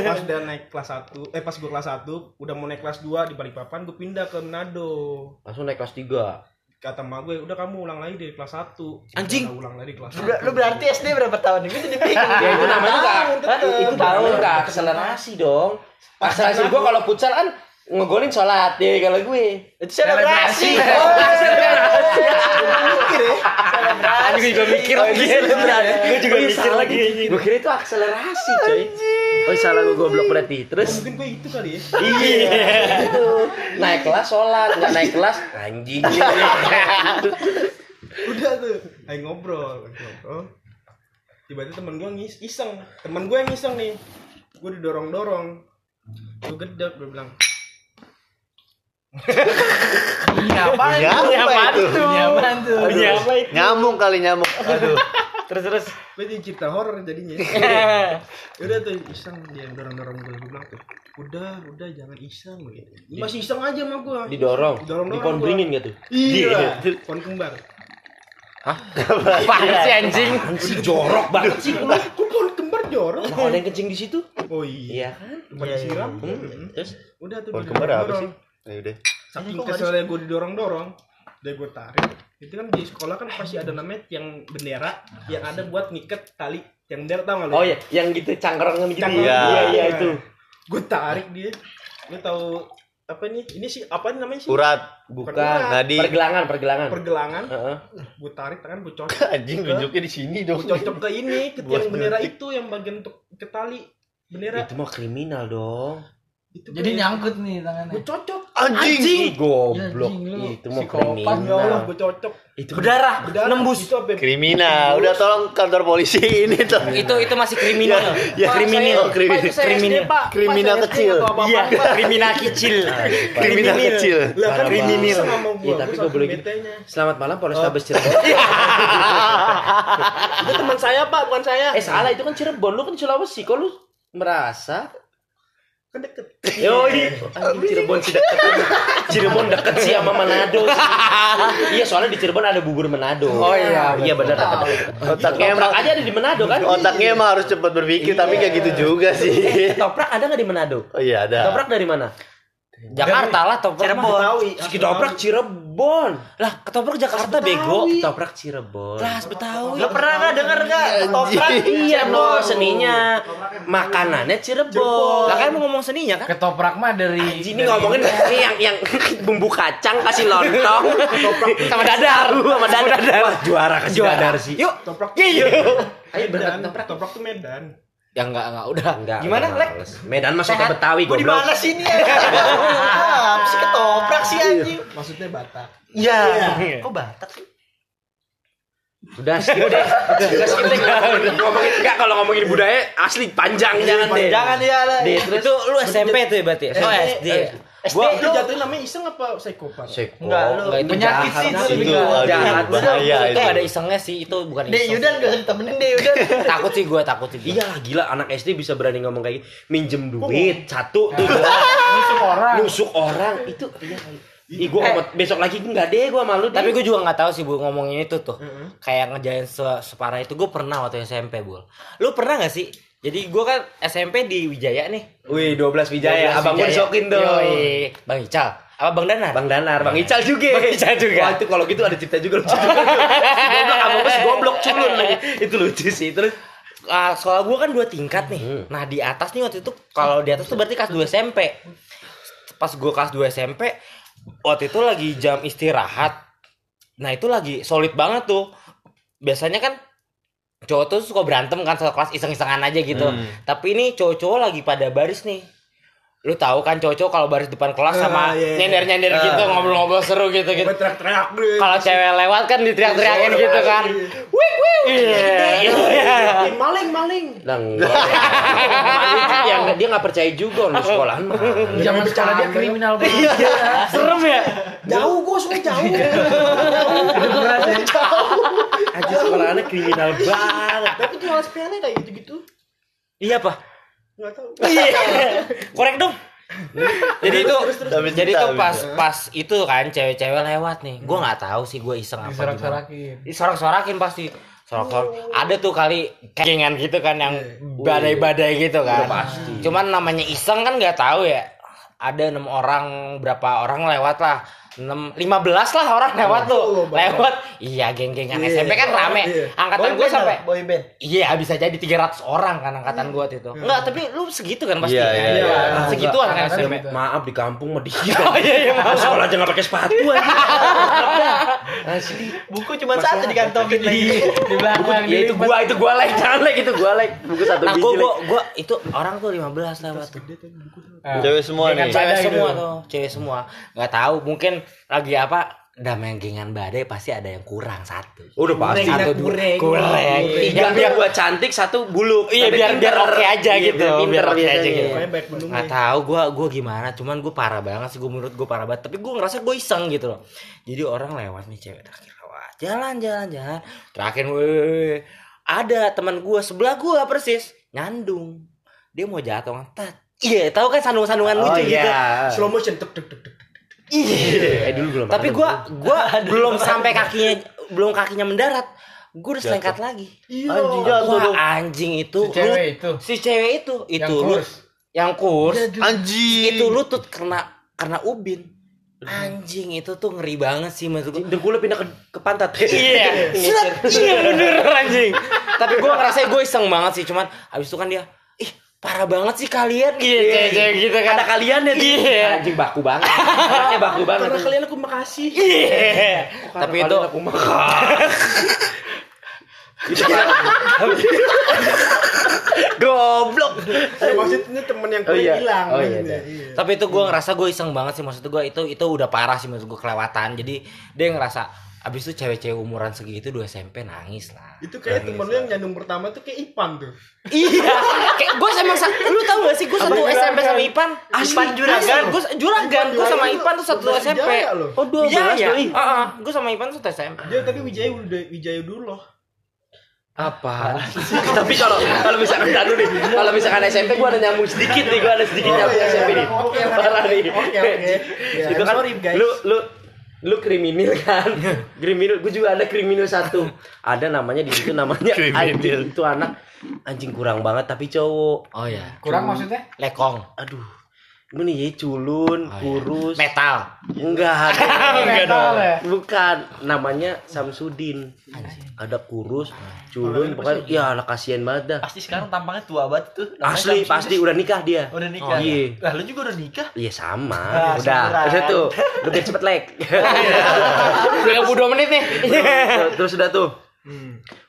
Pas udah naik kelas 1 eh pas gue kelas 1 udah mau naik kelas 2 di Balikpapan gue pindah ke Manado. Langsung naik kelas 3 Kata emak gue, udah kamu ulang lagi dari kelas 1. Anjing. Udah ulang lagi di kelas Lu, 1. lu berarti SD berapa tahun? Gue jadi. *laughs* Ya itu namanya enggak. tetep. Itu tahun enggak akselerasi dong. Akselerasi gua kalau futsal kan ngegolin sholat ya kalau gue. Itu selebrasi. Mikir ya. Anjing juga mikir lagi. Gue juga mikir lagi. Gue kira itu akselerasi coy. Oh salah gue goblok berarti. Terus? Mungkin gue itu kali ya. iya. Itu naik kelas sholat nggak naik kelas anjing. udah tuh ayo ngobrol ngobrol. Tiba-tiba temen gue ngis iseng. Temen gue yang iseng nih. Gue didorong dorong gue gedek gue bilang Iya? Punya apa itu? Iya, punya apa itu Nyamuk kali nyamuk. Aduh. terus terus gue jadi cerita horor jadinya *laughs* udah tuh iseng dia dorong dorong gue gue bilang tuh udah udah jangan iseng gitu. masih iseng aja sama gue Didorong, Didorong-dorong dikombringin gua. gitu. iya pohon kembar apaan sih anjing Anjing jorok banget sih lu. kok pohon kembar jorok Nah, ada yang kencing di situ? oh iya Iya kan? kembar disiram Hmm. Terus udah tuh Pohon didorong- kembar apa sih? Ya udah. saking keselnya gue didorong dorong udah gue tarik itu kan di sekolah kan pasti ada namanya yang bendera yang ada buat ngiket tali yang bendera tau gak lu? Oh ya, yang gitu cangkrongan gitu. Cangkrongan. Iya, iya, iya itu. gue tarik dia gue tahu apa nih ini sih apa namanya sih Urat. Bukan. Nadi. Pergelangan, pergelangan. pergelangan Heeh. gue tarik tangan gue cocok *laughs* Anjing nunjuknya di sini dong. gue cocok ke ini ke *laughs* yang bendera itu yang bagian untuk ke tali bendera Itu mah kriminal dong. Itu Jadi nyangkut nih tangannya. gue cocok Anjing. Ih, goblok. Ya, anjing, lu Itu mah psikopat, ya Allah kriminal. gue cocok Itu berdarah Berdarah. nembus itu apa Kriminal. Udah tolong kantor polisi *laughs* ini tuh. itu itu masih kriminal Ya, kriminal saya- kriminal. Pak, saya Kriminal. Pak. Kriminal SD kecil. Iya. *laughs* Kriminal kecil Kriminal kecil. lah kan Kriminal. gue Iya, tapi gak boleh gitu. Selamat malam Polrestabes Cirebon. *laughs* itu teman saya pak bukan saya eh salah itu kan Cirebon, lu kan Sulawesi. Kok lu merasa? Kan deket Yoi, anjing Cirebon sih deket. Cirebon deket sih sama Manado. sih. *laughs* iya, soalnya di Cirebon ada bubur Manado. Oh, iya, iya benar deket. Otaknya emang aja ada di Manado kan? otaknya emang harus cepat berpikir tapi kayak gitu juga sih. Eh, Toprak ada nggak di Manado? Oh iya ada. Toprak dari mana? Jakarta lah toprak Cirebon. Ketoprak Cirebon. lah ketoprak Jakarta bego. Ketoprak Cirebon. kelas Betawi. Lu pernah nggak denger nggak? Toprak Iya, bro, seninya. Makanannya Cirebon. lah kan mau ngomong seninya kan? Ketoprak mah dari Ini ngomongin ini *laughs* yang yang *laughs* bumbu kacang kasih lontong, *laughs* sama dadar. Sama dadar. Wah, juara kasih dadar sih. yuk. Toprak Ayo Medan. berangkat toprak. toprak tuh Medan ya enggak enggak udah Enggak. gimana lek. Medan masuk ke Betawi Gua di mana sih ini? *laughs* Ah, Apa sih ketoprak sih anjing? maksudnya Batak Iya. Kok Batak sih? Udah skip deh. Udah skip deh. Ngomongin enggak kalau ngomongin budaya asli panjang jangan deh. Jangan ya itu lu SMP tuh ya berarti oh SD SD gua itu lu jatuhin namanya iseng apa psikopat Seko. Enggak, lu Enggak, itu penyakit jahat sih itu. Itu Jahat. bahaya itu itu. ada isengnya sih itu bukan Deh, iseng Yudan gak usah ditemenin deh, Yudan. takut sih gue takut sih gua. Iya lah gila anak SD bisa berani ngomong kayak gitu. Minjem duit satu tuh nusuk orang. nusuk orang itu iya. Ih, gua ngomong besok lagi enggak deh gua malu deh. tapi gue juga nggak tahu sih bu ngomongin itu tuh kayak ngejain se- separah itu gue pernah waktu SMP bu lu pernah nggak sih jadi gue kan SMP di Wijaya nih Wih, 12 Wijaya, 12 abang Wijaya. disokin dong. Yoi. bang Ical apa bang Danar Bang Danar, Bang Ical juga. Bang Ical juga. Wah, itu kalau gitu ada cerita juga lucu. *laughs* goblok, abang gua si goblok culun lagi. Itu lucu sih. Terus Ah, sekolah gue kan dua tingkat nih Hmm. nah di atas nih waktu itu kalau di atas tuh berarti kelas 2 SMP pas gue kelas 2 SMP waktu itu lagi jam istirahat nah itu lagi solid banget tuh biasanya kan cowok tuh suka berantem kan satu kelas iseng-isengan aja gitu Hmm. tapi ini cowok-cowok lagi pada baris nih lu tahu kan cowok kalau baris depan kelas sama Ah, iya, iya. nyender-nyender gitu ngobrol-ngobrol seru gitu gitu. Teriak-teriak deh. Kalau cewek lewat kan diteriak-teriakin gitu kan. Wik wik. Iya. Iya. Maling maling. Nah, enggak. ya, enggak, dia nggak percaya juga lu sekolahan mah. Zaman sekarang dia kriminal banget. Serem ya? Jauh gue semua jauh. Aja sekolahannya kriminal banget. Tapi tuh hal sepele kayak gitu-gitu. Iya apa? Enggak tahu. Iya. *laughs* Korek dong. jadi itu Tapi jadi itu pas pas itu kan cewek-cewek lewat nih. Gua nggak tahu sih gua iseng apa gimana. Disorak-sorakin. Disorak-sorakin pasti. Sorak-sorak. Ada tuh kali kengan gitu kan yang badai-badai gitu kan. pasti. Cuman namanya iseng kan nggak tahu ya. Ada enam orang berapa orang lewat lah. 6 15 lah orang lewat tuh. Lewat. Iya, geng-gengan SMP kan rame. Angkatan gua sampai boy band. Iya bisa jadi 300 orang kan angkatan gua waktu itu. Enggak, tapi lu segitu kan pasti. Iya, kan? iya, iya. Segituan kan SMP. gitu. Maaf di kampung mah dia. *laughs* Oh iya iya maaf. Sekolah aja nggak pakai sepatu *laughs* aja. Buku cuma satu dikantongin lagi. Di belakang. Ya itu gua, itu gua like, jangan like itu gua like. Buku satu Nah, biji gua, like. gua, gua itu orang tuh 15 lewat tuh. Ah. Cewek semua Dengan nih. Cewek badai semua gitu. tuh, cewek semua. Nggak tahu, mungkin lagi apa? Damai gengan badai pasti ada yang kurang satu. Udah pasti. Satu dua. Kurang. Tiga Tiga biar biar gua cantik, satu buluk. Iya Tapi biar biar oke aja Iya, gitu, biar biar oke aja biasanya. gitu. Pokoknya baik menunggu. Nggak tahu gua gua gimana, cuman gua parah banget sih gua menurut gua parah banget. Tapi gua ngerasa gua iseng gitu loh. Jadi orang lewat nih cewek terakhir lewat. Jalan jalan jalan. Terakhir weh ada teman gua sebelah gua persis nyandung. Dia mau jatuh ngetat. Iya, tahu kan sandung-sandungan Oh lucu gitu. iya. Slow motion tek tek tek tek. Iya. Eh dulu belum. Tapi gua gua *laughs* belum sampai kakinya belum kakinya mendarat. Gua udah selengkat lagi. Anjing jatuh Wah, dong. anjing itu Si cewek itu. si cewek itu itu Yang kurs. yang kurs Anjing. itu lutut kena kena ubin anjing itu tuh ngeri banget sih maksud gua Dengkulnya pindah ke, ke pantat. *laughs* iya *laughs* iya bener anjing tapi gua ngerasa gue iseng banget sih cuman habis itu kan dia parah banget sih kalian gitu cewek gitu kan Ada kalian ya tuh. Iya. Anjing baku banget. Anaknya baku banget. Karena kalian aku makasih. iya tapi itu aku makan. Goblok. Ya, maksudnya temen yang Oh, iya. kuliah hilang. Oh, iya, maksudnya. iya. Iya. tapi itu gue ngerasa gue iseng banget sih maksud gue itu itu udah parah sih maksud gue kelewatan jadi dia ngerasa abis itu cewek-cewek umuran segitu dua SMP nangis lah Itu kayak temen lu yang nyandung pertama tuh kayak Ipan tuh. iya kayak gue sama sa- lu tau gak sih gue satu SMP sama Ipan Ipan Juragan. gue juragan gue sama Juragan Ipan tuh satu SMP. Oh, dua iya belas iya doi. gue sama Ipan tuh satu SMP Dia tapi Wijaya udah Wijaya dulu loh. Apa? *laughs* Tapi kalau kalau misalkan aduh nih, kalau misalkan SMP gua ada nyambung sedikit nih, gua ada sedikit nyambung iya, SMP nih. oke, oke. Parah nih. Oke, oke. Ya, Itu kan sorry, guys. lu lu lu kriminal kan? *laughs* kriminal, gua juga ada kriminal satu. Ada namanya di situ namanya *laughs* anjing itu anak anjing kurang banget tapi cowok. oh ya Kurang maksudnya? lekong Aduh. Ini ya culun, Oh, iya. kurus. metal Enggak. *laughs* Metal ya? Bukan, namanya Samsudin. Ada kurus, culun, pokoknya ya anak kasihan banget dah. Pasti sekarang tampangnya tua banget tuh. Namanya Asli, Samsudin. pasti udah nikah dia. Udah nikah. Iya. Lah lu juga udah nikah? Iya sama, Ah, udah. Udah tuh, lu biar cepet like. *laughs* 32 menit nih Terus- Terus udah tuh.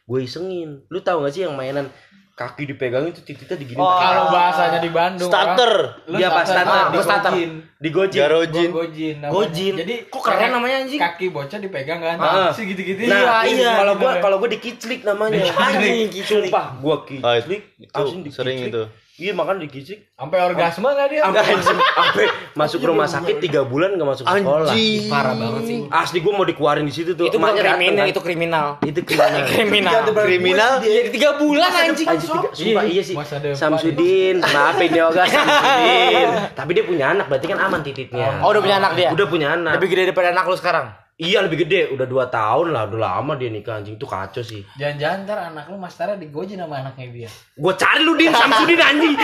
Gue isengin. Lu tahu gak sih yang mainan kaki dipegangin tuh titiknya digini Oh, Kalau bahasanya di Bandung. Starter. Lu Dia pas starter, Ah, di gua starter. gojin. Di gojin. Garojin. Gua gojin. namanya. Gojin. Jadi Kok keren namanya, anjing? Kaki bocah dipegang kan. Ah. Si gitu-gitu. Nah, Iya, iya, kalau gua kalau gua dikiclik namanya. Anjing, kiclik. Sumpah, gua Ah, kiclik, itu sering itu. Iya, makan dikiclik. sampai orgasme enggak dia? Sampai sampai masuk rumah sakit tiga bulan gak masuk sekolah. Anjing. parah banget sih Asli gua mau dikeluarin di situ tuh. itu bukan kriminal kan. itu kriminal Itu kriminal. *laughs* kriminal Kriminal. jadi tiga bulan anjing sumpah iya sih. Samsudin, maafin Yoga *laughs* Samsudin. Tapi dia punya anak, berarti kan aman titiknya. oh udah punya anak dia Udah punya anak. lebih gede daripada anak lu sekarang Iya lebih gede, udah 2 tahun lah, udah lama dia nikah anjing tuh kacau sih. Jangan-jangan ntar anak lu Mas Tara digojin sama anaknya dia. Gua cari lu Din Samsudin anjing.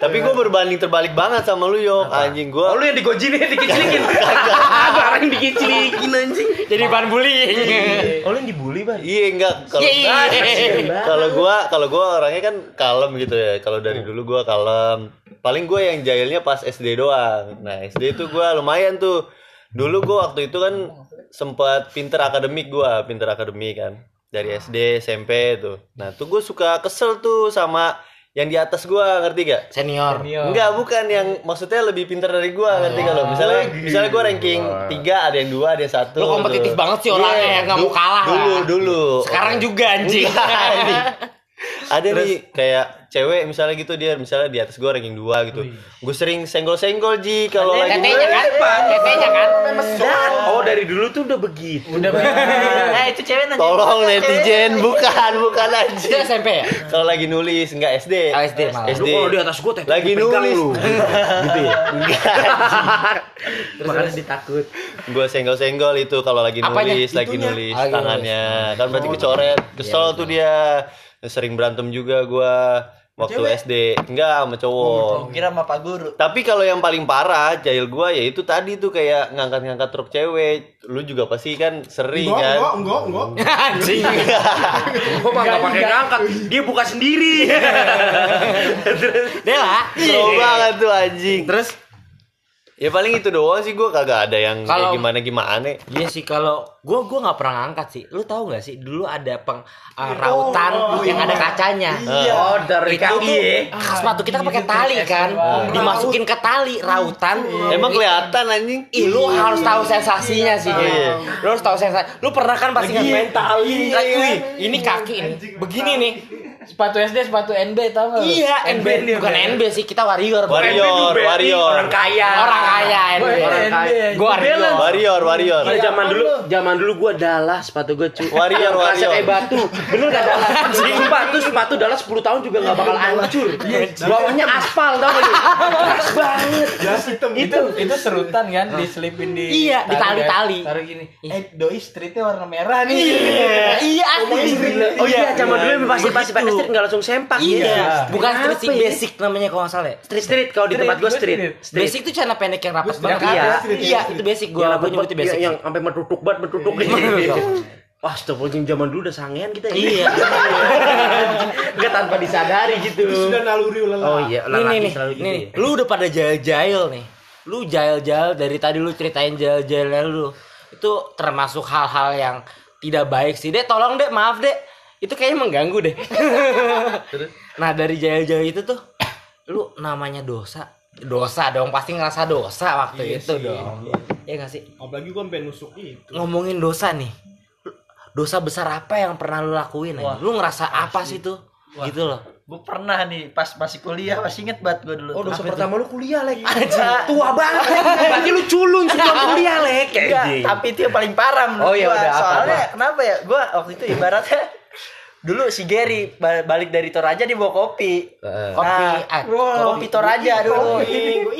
Tapi gue berbanding terbalik banget sama lu yo. Anjing gue. Oh lu yang digojin ya dikicilikin. Gua orang yang dikicilikin anjing. jadi bahan bullying Oh lu yang dibully, Bang. Iya enggak kalau Iya. kalau gua kalau gua orangnya kan kalem gitu ya. Kalau dari dulu gua kalem. Paling gua yang jahilnya pas SD doang. Nah, SD itu gua lumayan tuh. Dulu gua waktu itu kan sempat pinter akademik gua, pinter akademik kan. Dari SD, SMP tuh. Nah, tuh gua suka kesel tuh sama yang di atas gua ngerti gak? Senior. Enggak, bukan yang maksudnya lebih pintar dari gua ngerti gak lo? Misalnya misalnya gua ranking 3, ada yang 2, ada yang 1. Lu kompetitif banget sih orangnya, Iya, nggak mau kalah Dulu, lah. dulu. Sekarang juga anjing. ada nih kayak cewek misalnya gitu dia misalnya di atas gua ranking 2 gitu. Gue sering senggol-senggol Ji kalau lagi Tetenya kan? Tetenya kan? Oh dari dulu tuh udah begitu. Udah Eh itu cewek nanya. Tolong netizen, bukan, bukan Itu anjing. SMP ya? Kalau lagi nulis enggak SD. Oh, SD malah. SD. Lu kalau di atas gua teh Lagi nulis. lu. *laughs* gitu ya. Makanya ditakut. gue senggol-senggol itu kalau lagi Apanya? nulis, lagi Itunya? nulis Lagi tangannya. Kan berarti kecoret. Kesel tuh dia. Sering berantem juga gua waktu SD. Enggak sama cowok. Kira sama Pak Guru. Tapi kalau yang paling parah jahil gua ya itu tadi tuh kayak ngangkat-ngangkat truk cewek. Lu juga pasti kan sering Enggak, kan. enggak, enggak, enggak. *laughs* Anjing. *laughs* Gua mah enggak pakai ngangkat. Dia buka sendiri. *laughs* Dela. Seru banget tuh anjing. Terus Ya paling itu doang sih gua kagak ada yang Kalau- kayak gimana-gimana. Iya sih kalau gua gua nggak pernah ngangkat sih. Lu tahu nggak sih dulu ada peng uh, rautan yang ada kacanya. Oh, dari Itu kaki tuh, ya. ah, sepatu kita kan pakai tali kan. Dimasukin ke tali rautan. Emang kelihatan anjing. Ih, lu harus tahu sensasinya sih. Iya. Lu harus tahu sensasi. Lu pernah kan pasti ngapain tali. Ini kaki ini. Begini nih. Sepatu SD, sepatu NB tau gak? Iya, NB bukan NB sih, kita warrior. Warrior, warrior. Orang kaya. Orang kaya NB. Gua Orang NB, kaya. Gua warrior. Warrior, warrior. Kalau zaman dulu, zaman dulu gua dalah sepatu gua cu. Warrior, kaset warrior. eh batu. Bener gak dalah? *laughs* Sumpah tuh sepatu dalah 10 tahun juga gak bakal hancur. Bawahnya aspal tau gak? Keras banget. itu itu serutan kan diselipin di Iya, di tali tali-tali. taruh gini eh doi streetnya warna merah nih Iya, iya asli. Oh iya, zaman dulu pasti pasti pakai street nggak langsung sempak Iya, ya. bukan street ya? basic namanya kalau nggak salah ya. Street street kalau di tempat gua gua street. street. Street. Basic tuh celana pendek yang rapat banget. Iya, iya. iya, itu basic gua nyebut itu basic. yang, yang sampai metutuk banget metutuk gitu. *laughs* Wah, astagfirullahaladzim zaman dulu udah sangean kita ya. Iya. *laughs* Enggak tanpa disadari gitu. Sudah naluri lelah. Oh iya, Nih lelaki nih nih, selalu gitu nih, ya. nih. Lu udah pada jail-jail nih. Lu jail-jail dari tadi lu ceritain jail-jailnya lu. Itu termasuk hal-hal yang tidak baik sih. Dek, tolong Dek, maaf Dek. Itu kayaknya mengganggu deh. nah, dari jail-jail itu tuh lu namanya dosa. Dosa dong, pasti ngerasa dosa waktu itu dong. Iya gak sih? Apalagi gua sampai nusuk itu. ngomongin dosa nih dosa besar apa yang pernah lu lakuin ya? lu ngerasa apa sih tuh gitu loh Gue pernah nih pas masih kuliah masih inget banget gue dulu. Oh, dosa pertama lu kuliah, Lek. Enggak. Tua banget. *laughs* Berarti lu culun sebelum *laughs* kuliah, Lek. Tapi itu yang paling parah menurut Oh, ya gua. udah, apa, Soalnya kenapa ya? Gua waktu itu ibaratnya dulu si Gary ba- balik dari Toraja dia bawa kopi. Heeh. Kopi, Nah, ah, kopi Toraja dulu.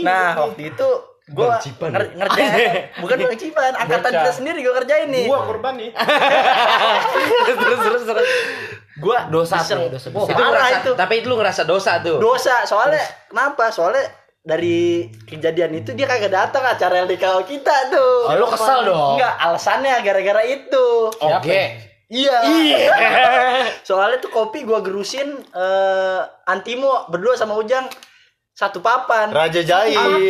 Nah, waktu itu gua Cipan nger- ngerjain *laughs* bukan Cipan, angkatan kita sendiri gua kerjain nih. Gua korban nih. *laughs* terus terus terus terus Gua dosa tuh, dosa Wah, besar. Itu parah ngerasa, itu. tapi itu lu ngerasa dosa tuh. dosa soalnya kenapa soalnya dari kejadian itu dia kagak datang acara LDK kita tuh Oh, lu kesel dong? enggak alasannya gara-gara itu oke iya *laughs* soalnya tuh kopi gua gerusin eh antimo berdua sama ujang satu papan Raja Jahil.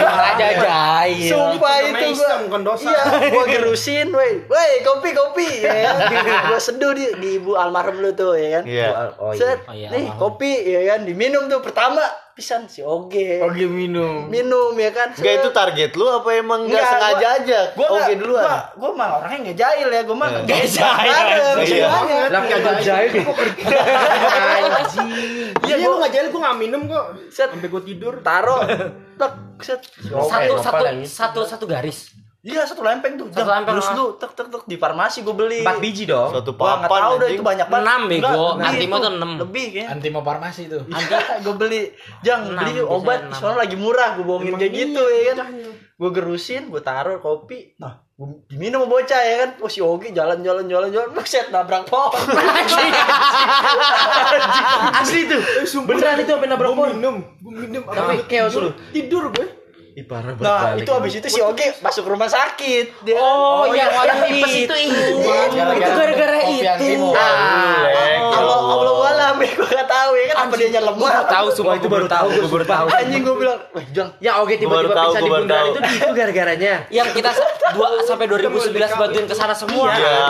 raja jahil Sumpah Itu itu gua bukan dosa. Iya, gua *laughs* gerusin, woi. Woi, kopi kopi ya. *laughs* kan? gua seduh di, di ibu almarhum lu tuh ya kan. Iya. Oh, iya. Set, Oh, iya, nih almarhum. kopi ya kan diminum tuh pertama pisan si Oge. Oke minum Minum ya kan. Enggak itu target lu apa emang enggak Nggak, sengaja gua- aja? Gua nggak- duluan. Gua, gua mah orangnya nggak jahil ya, gua mah Nggak jahil, Bareng, Iya. semuanya. Lah kagak jahil. Iya, Iya, lu gua nggak jalan gua nggak minum kok. Set. Sampai gua tidur. taro tek set. satu satu satu satu garis Iya, satu lempeng tuh. Satu Jang, lempeng, Terus ah. lu tek tek tek di farmasi gua beli. Empat biji dong. Satu papan tahu dah anjing. itu banyak banget. Enam, bego. Antimo itu. tuh enam. Lebih kan. antimo farmasi tuh *laughs* Anti gue beli Jang beli obat soalnya lagi murah gue bohongin kayak iya, gitu ya kan gue gerusin gue taruh kopi nah gue diminum sama bocah ya kan oh si Ogi jalan jalan jalan jalan buset nabrak pohon *laughs* Asli tuh. Beneran itu sampai nabrak Gua pohon. minum, gua minum. Tapi tidur- lu. Tidur gue. Ih, parah banget. nah balik. itu habis itu si Ogi masuk rumah sakit. Dia oh, yang iya, orang tipes itu itu. Gara-gara itu gara-gara itu. antimo. ah Allah Allah walam ya gue gak tahu ya kan apa dia nyelam tahu semua itu baru tahu gue baru tahu. Anjing gue bilang wah Jang Ya oke baru tiba-tiba tahu, pingsan di bundaran tahu. itu itu gara-garanya. yang kita dua sampai 2011 bantuin ke sana semua. Iya.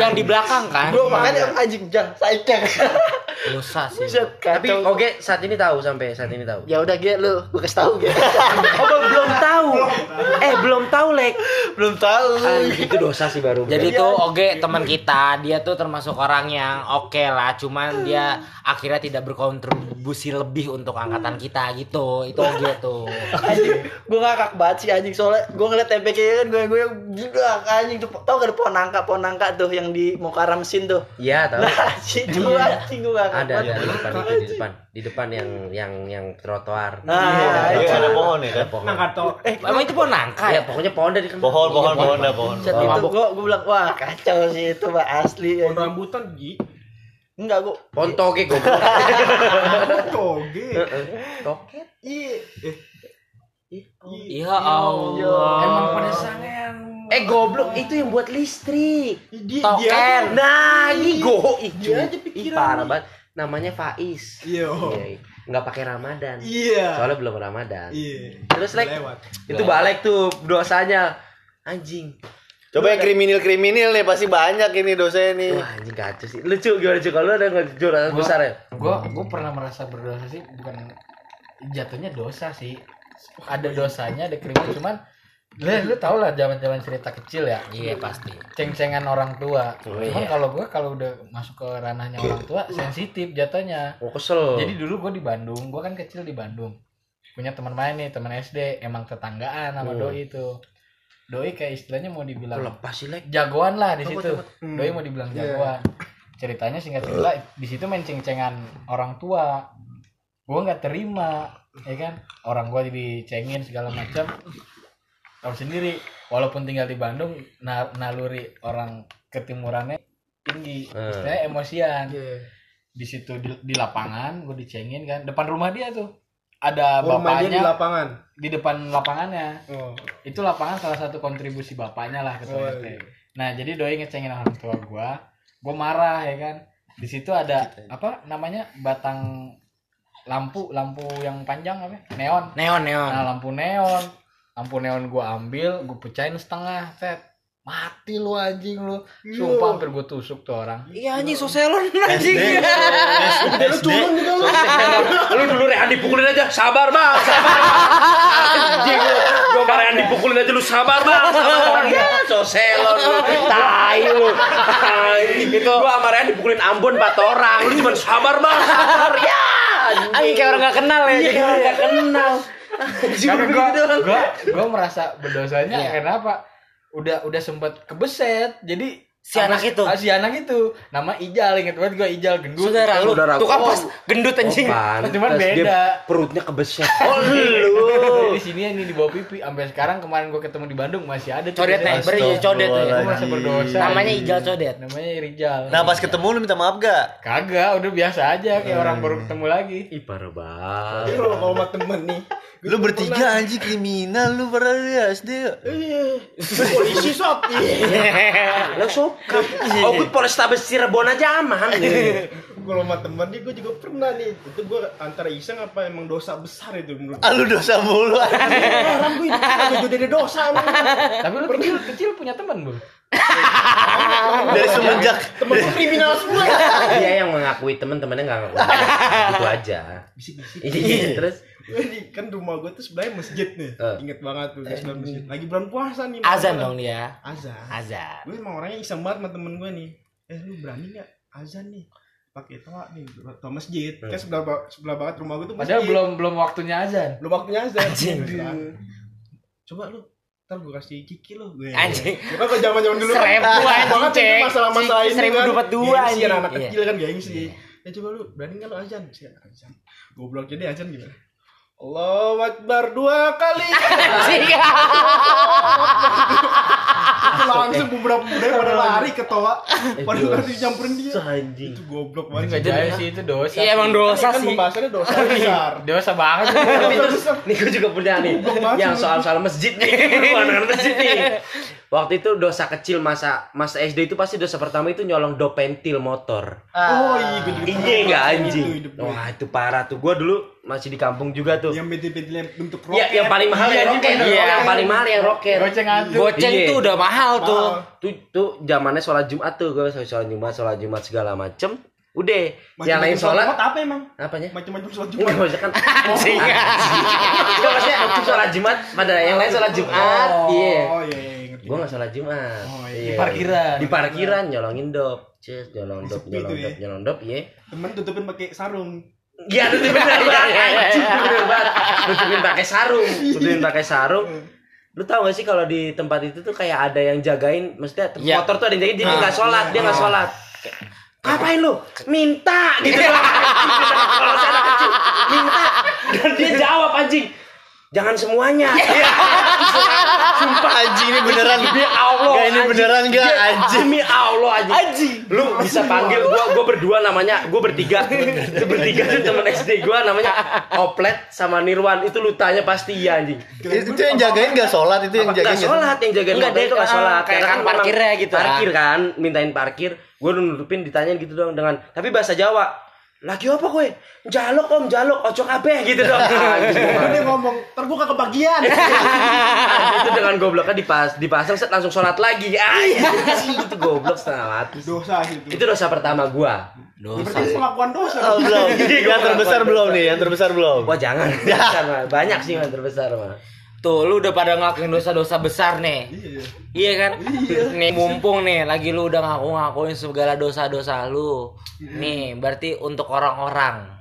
yang di belakang kan. Gue makanya anjing Jang saya dosa sih Buset, Tapi kacau. oke saat ini tahu sampai saat ini tahu. Ya udah Ge lu, gua kasih tahu Ge. *laughs* Oh, belum, belum tahu. Eh, belum tahu, Lek. Belum tahu. Ah, itu dosa sih baru. Jadi tuh Oge teman kita, dia tuh termasuk orang yang oke lah, cuman dia akhirnya tidak berkontribusi lebih untuk angkatan kita gitu. Itu Oge tuh. *laughs* anjing gue ngakak banget sih anjing soalnya gue ngeliat TPK kan gue gue yang gila anjing tuh tau gak ada pohon nangka pohon nangka tuh yang di Mukarram mesin tuh Iya, tahu. nah situ anjing gue ngakak Ada, ada di depan itu di depan. Di depan yang yang yang trotoar. nah Iya, itu ada pohon ya kan? Ada pohon. Nangka to. eh Emang itu pohon nangka Ya, ya? pokoknya pohon dari? Pohon, pohon, pohon, dah pohon. Itu gue gue bilang wah kacau sih itu mah asli Pohon rambutan Gi. enggak gue Pohon toge goblok. *laughs* Toge. Toket. Iya. Eh. Ya Allah. Emang pada sangean. Eh goblok, itu yang buat listrik. Dia, Token. dia Nah, ini go. Ih, Dia aja Ih, pikiran. parah banget. Namanya Faiz. Iya. Iya, nggak pakai Ramadan. Iya. Soalnya belum Ramadan. Iya. Terus Lek, Lewat. itu balik tuh dosanya. Anjing. Coba yang kriminal-kriminal nih pasti banyak ini dosanya nih. Wah, anjing kacau sih. Lucu gimana cuy? Kalau lu ada nggak dosa besar ya? Gue gue pernah merasa berdosa sih, bukan jatuhnya dosa sih. Ada dosanya, ada kriminal cuman lu, lu tau lah zaman-zaman cerita kecil ya. Iya pasti. Ceng-cengan orang tua. Oh, Cuman iya. kalau gue kalau udah masuk ke ranahnya orang tua sensitif jatuhnya. Oh, kesel. Jadi dulu gue di Bandung, gue kan kecil di Bandung. Punya teman main nih, teman SD, emang tetanggaan sama Hmm. doi itu. Doi kayak istilahnya mau dibilang lepas sih, jagoan lah di situ. Hmm. Doi mau dibilang Iya. jagoan. Ceritanya singkat cerita di situ main ceng-cengan orang tua. Gue nggak terima, ya kan? Orang gue dicengin segala macam. Tahu sendiri, walaupun tinggal di Bandung, na- naluri orang ketimurannya tinggi, Hmm. istilahnya emosian. Iya. Di situ di, di lapangan, gue dicengin kan, depan rumah dia tuh. Ada Rumah dia di bapaknya lapangan. di depan lapangannya. Oh. Itu lapangan salah satu kontribusi bapaknya lah ketua Oh, iya. Nah, jadi doi ngecengin orang tua gua. Gua marah ya kan. Di situ ada apa namanya? batang lampu, lampu yang panjang apa? Neon. Neon neon. Nah, lampu neon. Lampu neon gua ambil, gua pecahin setengah, set. Mati lu anjing lu. Sumpah hampir gua tusuk tuh orang. Iya anjing soselon *laughs* anjing. SD. lu dulu Rehan dipukulin aja. Sabar bang. Sabar. Anjing lu. Gua sama Rehan dipukulin aja lu. Sabar bang. Sabar. Bang so selon lu. Tai lu. Itu gua sama Rehan dipukulin Ambon 4 orang. Lu cuma sabar bang. Sabar ya Anjing. Kayak orang gak kenal ya. iya kayak orang gak kenal Karena gua, gua, gua merasa berdosanya Iya. kenapa? Udah udah sempet kebeset. Jadi Si anak itu? ah, si anak itu nama Ijal inget banget gua Ijal gendut Saudara lu. Saudara Tuh kan pas gendut anjing. pantes. Cuman Dia beda. perutnya kebeset *laughs* Oh lu di sini ini di bawah pipi sampai sekarang kemarin gua ketemu di Bandung masih ada tuh Codet nih, beri codet nih. Merasa berdosa Namanya Ijal codet. namanya Rijal Nah pas ketemu lu minta maaf gak? kagak udah biasa aja kayak orang baru ketemu lagi ih parah Tapi banget kalau kalau sama temen nih. Lu bertiga anjing kriminal lu pernah ya SD ya? Iya. Polisi sob. *laughs* Iya. lu sokap oh gue Polrestabes Cirebon aja aman Kalau sama temen nih gue juga pernah nih. Itu gue antara iseng apa emang dosa besar itu menurut Ah lu dosa mulu. Orang gue itu jadi dosa emang. tapi lu kecil kecil punya teman bro Dari semenjak Temen gue kriminal semua. dia yang mengakui temen-temennya nggak ngakui *laughs* itu aja Bisik-bisik. iya terus Gue di kan rumah gue tuh sebelahnya masjid nih. Eh. Ingat banget tuh di sebelah masjid. Lagi bulan puasa nih. Azan dong dia. Azan. Azan. Gue emang orangnya iseng banget sama temen gue nih. Eh lu berani nggak azan nih? Pakai toa nih, toa masjid. Kan sebelah sebelah banget rumah gue tuh masjid. padahal belum belum waktunya azan belum waktunya azan. Anjing. Coba lu ntar gue kasih ciki lo gue Anjing. gue kan zaman zaman dulu kan Seribu anjing, banget itu Cek. masalah-masalah Ciki ini seribu kan dapat dua, Gengsi, anjing. anak Iya. kecil kan gengsi ya coba lu berani nggak lu azan sih azan goblok jadi azan gimana Allah Akbar dua kali. *laughs* Langsung beberapa muda pada lari ke toa pada lari nyamperin dia. Anjing. Itu goblok banget. Nggak jaya sih itu dosa Iya emang dosa kan sih. pembahasannya dosa besar. Dosa banget. Tapi terus nih gue juga punya nih yang sih. soal-soal masjid nih. *laughs* Bukan masjid nih waktu itu dosa kecil masa masa SD itu pasti dosa pertama itu nyolong do pentil motor oh iya gue juga iya pernah nggak ngerasain anjing itu wah itu parah tuh gue dulu masih di kampung juga tuh yang bentil-bentilnya bentuk roket Iya, yang paling mahal yang roket. Iya. Yang paling mahal yang roket. goceng atuh Goceng Iya. tuh udah mahal tuh. Tuh, tuh zamannya sholat Jumat tuh, gue sholat Jumat, sholat Jumat segala macem. Udah, yang lain sholat Jumat apa emang? apanya? Macam-macam sholat Enggak Jumat. maksudnya kan *laughs* Enggak maksudnya sholat Jumat pada yang lain sholat Jumat. Iya. Oh iya iya. Gua nggak sholat Jumat. Oh, iya. Iya. Di parkiran. Di parkiran nyolongin dop. Ces, nyolong dop, nyolong ya. dop, nyolong dop, iya. Temen tutupin pakai sarung. Iya, benar banget. Bener banget. Tutupin pakai sarung, tutupin pakai sarung. Lu tau gak sih kalau di tempat itu tuh kayak ada yang jagain, maksudnya Iya. motor tuh ada yang jagain, dia nggak sholat, dia nggak sholat. Ngapain lu? Minta gitu. *laughs* Kalau anak kecil, minta. Dan dia jawab anjing. Jangan semuanya. *laughs* Sumpah anjing ini beneran. Demi Allah. Gak ini anjing. beneran gak anjing. Demi Allah anjing. Lu bisa panggil gua gua berdua namanya, gua bertiga. Itu bertiga tuh temen SD gua namanya Oplet sama Nirwan. Itu lu tanya pasti iya anjing. Itu yang jagain gak sholat itu yang jagain. nggak- sholat yang jagain Enggak, motor dia itu kan, sholat. kayak kan memang parkirnya gitu, Parkir kan, mintain parkir. Gua udah nutupin ditanyain gitu dong dengan tapi bahasa Jawa. Lagi apa gue? Jaluk om, jaluk, ocok kabeh gitu dong. *laughs* Terus dia ngomong, kagak kebagian. *laughs* itu dengan gobloknya dipas dipasang set langsung sholat lagi ah iya itu goblok setengah mati Dosa itu. itu dosa pertama gua Berarti pengakuan dosa. Oh, belum. *laughs* Yang terbesar belum nih, yang terbesar belum. wah jangan besar banyak sih yang terbesar mah Tuh, lu udah pada ngelakuin dosa-dosa besar nih. Iya. Iya kan? Nih mumpung nih lagi lu udah ngaku-ngakuin segala dosa-dosa lu. Nih, berarti untuk orang-orang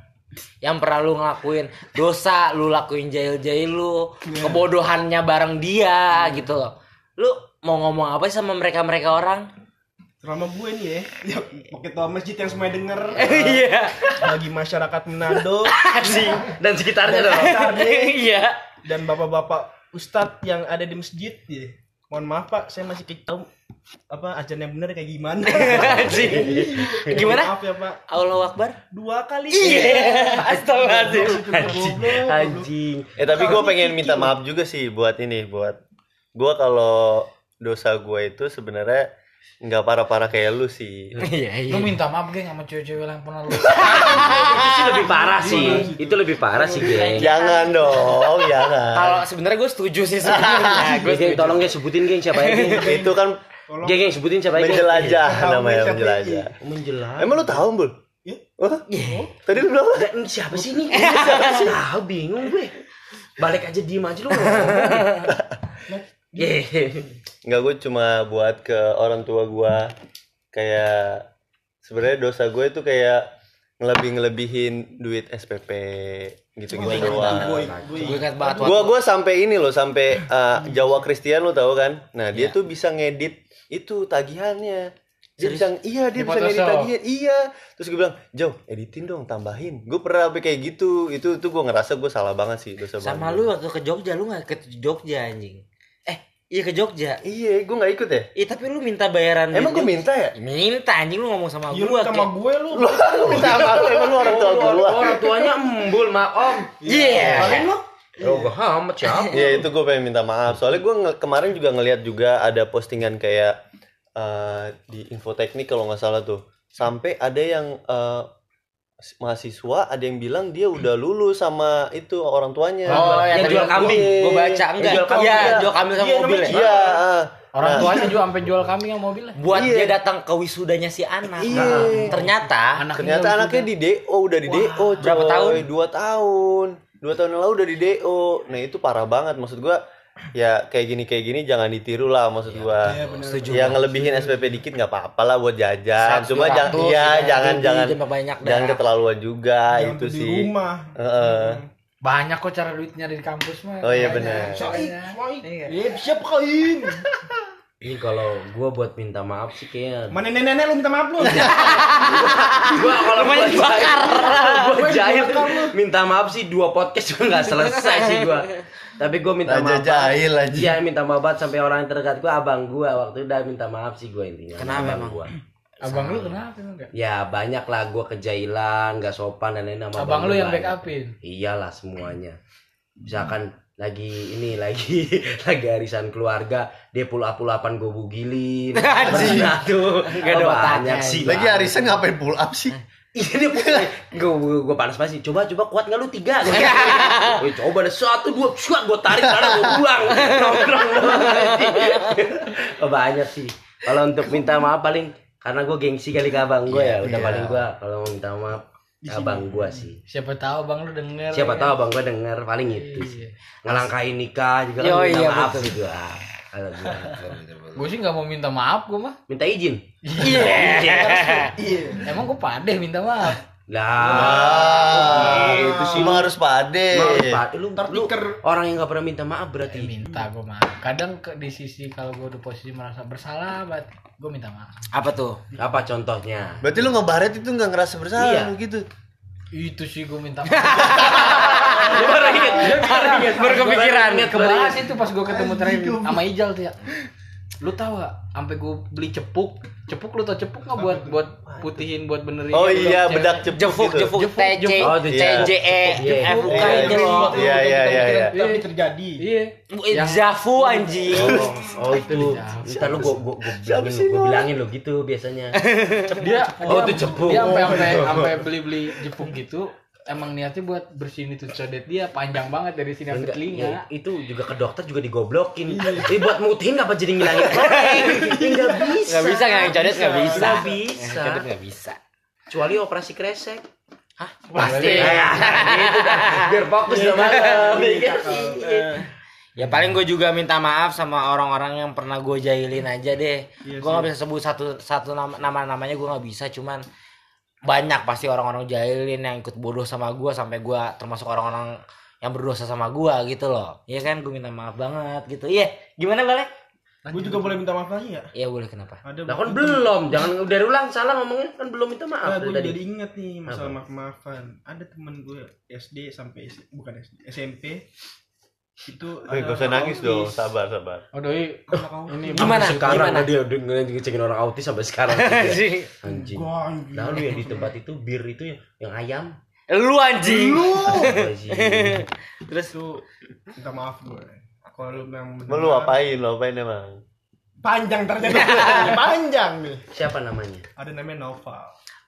yang pernah lu ngelakuin dosa, lu lakuin jahil-jahil lu, kebodohannya bareng dia gitu loh. Lu mau ngomong apa sih sama mereka-mereka orang? Selama gue nih ya, ya pakai toa masjid yang semuanya denger. *laughs* Iya. Bagi masyarakat Manado *laughs* dan sekitarnya dong *laughs* Iya. Dan bapak-bapak ustadz yang ada di masjid ya. Mohon maaf Pak, saya masih tahu apa ajan yang benar kayak gimana. *laughs* Gimana? Maaf ya Pak. Allahu Akbar. Dua kali. Iya. Astagfirullahaladzim. Goblok. anjing Eh tapi gue pengen minta maaf juga sih buat ini, buat gue kalau dosa gue itu sebenarnya nggak parah-parah kayak lu sih. Iya, Lu minta maaf geng sama cewek-cewek yang pernah lu. *laughs* itu sih lebih parah sih itu lebih parah sih geng Jangan dong, jangan. Kalau sebenarnya gue setuju sih sebenarnya. *laughs* Gue geng tolong geng sebutin geng siapa ya geng *laughs* itu kan geng geng sebutin siapa ya menjelajah namanya menjelajah. menjelas Emang lu tahu, Bul? Ya. Oh? Tadi lu bilang apa? Siapa sih ini? Siapa sih? Tahu bingung gue. Balik aja diem aja lu. Iya. Enggak, gue cuma buat ke orang tua gue kayak sebenarnya dosa gue itu kayak ngelebih ngelebihin duit SPP gitu-gitu doang. Gue gue gue ingat banget Gua gua sampai ini loh sampai uh, Jawa Kristen lo tahu kan? Nah, dia tuh bisa ngedit itu tagihannya. Dia bisa iya dia Di bisa ngedit tagihan. Iya. Terus gue bilang, "Jauh, editin dong, tambahin." Gue pernah sampai kayak gitu. Itu itu gue ngerasa gue salah banget sih dosa sama banget. lu waktu ke Jogja lu nggak ke Jogja anjing iya ke Jogja Iya, gue nggak ikut ya. Iya tapi lu minta bayaran Emang gue minta ya? minta anjing lu ngomong sama Iya lu gua sama kayak gue lu. *laughs* Lu minta sama lu, emang lu orang tua gua. orang tuanya embul mak om. iya Paling lu Oh, gak amat siapa? Iya itu gue pengen minta maaf. Soalnya gue kemarin juga ngeliat juga ada postingan kayak eh, di infoteknik kalau nggak salah tuh. Sampai ada yang eh, mahasiswa ada yang bilang dia udah lulus sama itu orang tuanya. Oh, yang jual kambing. gue baca enggak jual kambing. iya Iya. jual kambing sama Iya, mobil ya Iya. ah. Orang Nah, tuanya juga sampai jual kambing yang mobilnya. buat Iya. dia datang ke wisudanya si anak Iya. ternyata Ternyata anaknya di DO udah di DO berapa coy. tahun? Dua tahun. Dua tahun yang lalu udah di DO. Nah itu parah banget maksud gua. Ya kayak gini kayak gini jangan ditiru lah maksud gua. Iya, benar. setuju Ya ngelebihin SPP dikit nggak apa-apa lah buat jajan. Cuma 100, jangan iya jangan jangan jangan banyak dah. jangan keterlaluan juga Jangan itu di sih. rumah. Heeh. Banyak kok cara duit nyari di kampus mah. Oh iya benar. Iya. Iya, siap kain. *laughs* Ini kalau gua buat minta maaf sih kayaknya. Mana nenek-nenek lu minta maaf lu. *laughs* Gua kalau gua dibakar. *laughs* Gua Gua jahil dibakar lu. minta maaf sih dua podcast juga nggak selesai sih gua. Tapi gua minta Raja maaf. jahil aja. Iya minta maaf banget sampai orang yang terdekat gua abang gua waktu itu udah minta maaf sih gua intinya. Kenapa Abang emang? Gua. Abang lu kenapa emang enggak? Ya banyak lah gua kejailan, nggak sopan dan lain-lain sama Abang lu gua yang banyak. backupin. Iyalah semuanya. Misalkan lagi ini lagi *laughs* lagi arisan keluarga dia pull up pull upan gue bugilin *laughs* tuh Nggak ada Oh, banyak sih Lagi arisan ngapain pull up sih? Iya dia gue gue panas panas sih. Coba coba kuat nggak lu tiga? Gue *laughs* coba ada satu dua suat gue tarik karena gue pulang nongkrong. oh, banyak sih. Kalau untuk minta maaf paling karena gue gengsi kali ke abang gue ya udah Iya. paling gue kalau mau minta maaf ke abang gue sih Siapa tahu Bang lu denger. siapa ya tahu abang gue denger paling itu Iya. sih ngelangkain nikah juga kan minta iya, maaf betul. sih gue kalau gue Gue sih nggak mau minta maaf gue mah. minta izin Iya. Emang gue pade minta maaf. lah itu sih emang harus pade. Pak. lu, Ntar lu tiker. orang yang gak pernah minta maaf Eh, berarti minta gue maaf. Kadang ke, di sisi kalau gue udah posisi merasa bersalah, banget gue minta maaf. Apa tuh? apa contohnya Berarti lu ngebaret itu nggak ngerasa bersalah Iya. gitu. Itu sih gue minta *laughs* maaf. Baru inget, baru inget, baru kepikiran. Kebahas itu pas gue ketemu terakhir sama Ijal tuh ya. Lu tahu gak? Sampai gue beli cepuk. Cepuk lu tau cepuk gak buat buat putihin buat benerin. Oh bedak iya, bedak cepuk Jefuk, gitu. jefuk, Jefuk, TC, jefuk. Oh, itu CJE, Iya. FUK Iya, itu iya, loh. Iya iya iya iya. Tapi terjadi. Iya. Yang- Jafu anjing. Oh, oh itu. Ntar lu gua, gua bilangin lu, gua bilangin lu gitu biasanya. dia Oh, itu cepuk. dia sampai Oh, sampai iya. sampai beli beli jepuk gitu emang niatnya buat bersihin itu codet dia panjang banget dari sini sampai Enggak, telinga iya, itu juga ke dokter juga digoblokin. Ini buat mutihin apa jadi ngilangin koreng? Enggak bisa. Nggak bisa nggak codet nggak bisa. Nggak bisa. Codet nggak bisa. Kecuali operasi kresek. Hah? Pasti. Ya, *laughs* gitu dah. Biar fokus dah malam. Ya paling gue juga minta maaf sama orang-orang yang pernah gue jahilin aja deh. gue nggak bisa sebut satu satu nama nama namanya gue nggak bisa, cuman banyak pasti orang-orang jahilin yang ikut bodoh sama gue sampai gue termasuk orang-orang yang berdosa sama gue gitu loh. Iya kan gue minta maaf banget gitu. Iya, gimana balik? Gue juga boleh minta maaf lagi ya? Iya boleh kenapa? Ada Nah kan belum, jangan dari ulang salah ngomongnya kan belum minta maaf gue dari jadi inget nih masalah maaf maafan. Ada teman gue SD sampai bukan SD, SMP itu Wih, gak usah nangis autis. dong, sabar sabar. oh doi ini Gimana? Sekarang Gimana? dia udah ngecengin orang autis sampai sekarang. *laughs* Anjing. Anjing. Gua anjing. Lalu yang di tempat itu bir itu yang, yang ayam. Lu anjing. Anjing. *laughs* Terus Itu minta maaf gue. Kalau lu memang Emang lu apain? Lu apain emang? Panjang ternyata. *laughs* panjang nih. Siapa namanya? Ada namanya Noval.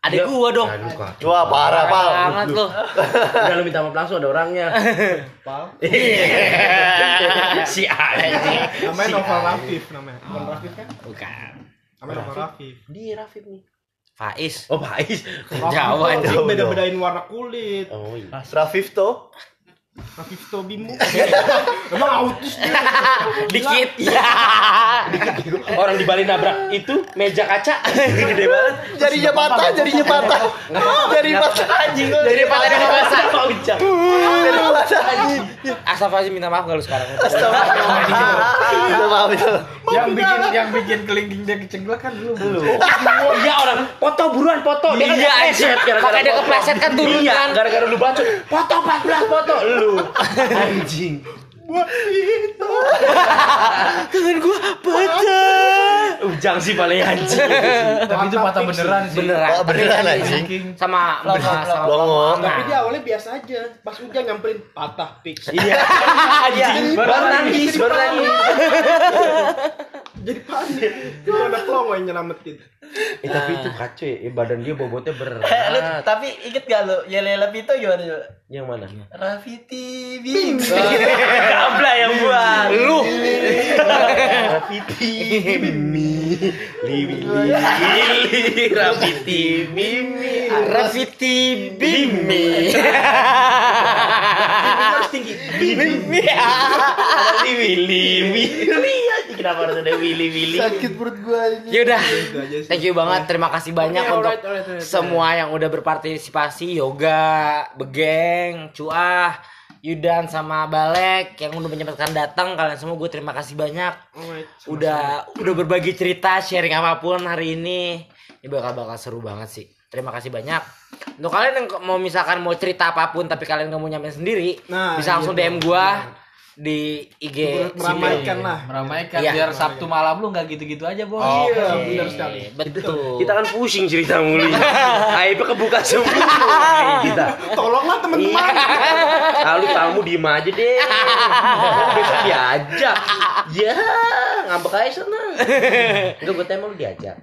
Adik gua dong. Aduh, kacau. Wah parah pal. Banget lu. *laughs* Udah lu minta maaf langsung ada orangnya. *laughs* Pal. *laughs* si anjing. Namanya Noval Rafif namanya. Bukan Rafif kan? Bukan. Namanya Noval Rafif. Dia Rafif nih. Faiz. Oh, Faiz. Anjing. tuh beda-bedain warna kulit. Oh iya. Rafif tuh. Rafif Tobimu. *laughs* Emang autis dia. Dikit. Ya. *laughs* Orang di Bali nabrak itu meja kaca *laughs* gede banget. Jarinya patah, jarinya patah. Jari patah anjing. Jadi patah di masa. Jari patah anjing. Asal Faiz minta maaf gak lu sekarang? Minta maaf itu. yang bikin yang bikin kelingking dia kecenggol kan lu Oh iya orang foto buruan foto. Dia kan Iya kepleset Makanya dia kepleset kan turun Iya, kan. gara-gara lu bacot. Foto 14 foto lu. Anjing. Tangan gua patah. Ujang sih paling anjing. tapi itu patah beneran sih Beneran. Oh, beneran, anjing. Sama sama sama. Longo. Tapi dia awalnya biasa aja. Pas hujan nyamperin patah fix. Iya. Anjing. *laughs* Baru nangis, baru nangis. *laughs* Jadi panik. Itu ada pelongo yang nyelamatin. Eh tapi itu kacau ya, eh, badan dia bobotnya Eh, lu, berat. tapi inget gak lu Yelela Pito gimana? Yang mana? Rafiti Bim. Kabla *laughs* yang buat. Lu. Rafiti Mimi. Liwi Lili. Rafiti Mimi. Rafiti Bimi. *laughs* Tinggi. Mimi. Ada Liwi Liwi. Lihat kenapa harus ada Willy Willy. Sakit perut gua ini. Yaudah. Itu aja sih. Thank you banget. Terima kasih banyak untuk alright, alright, alright, semua yang udah berpartisipasi yoga, begeng, cuah, Yudan sama Balek yang udah menyempatkan datang kalian semua gue terima kasih banyak Alright. udah udah berbagi cerita sharing apa pun hari ini ini bakal bakal seru banget sih terima kasih banyak untuk kalian yang mau misalkan mau cerita apa pun tapi kalian nggak mau nyampein sendiri Nah, bisa langsung iya, DM gua di IG Meramaikan lah. meramaikan Iya. biar Sabtu malam lu nggak gitu-gitu aja bos Iya, benar sekali. betul Kita kan pusing cerita mulu. *laughs* Aibnya kebuka semua. Kita. Tolonglah teman-teman. Lalu tamu diem aja deh. Besok diajak. Ya, ngambek aja sana. Enggak gue tema lu diajak.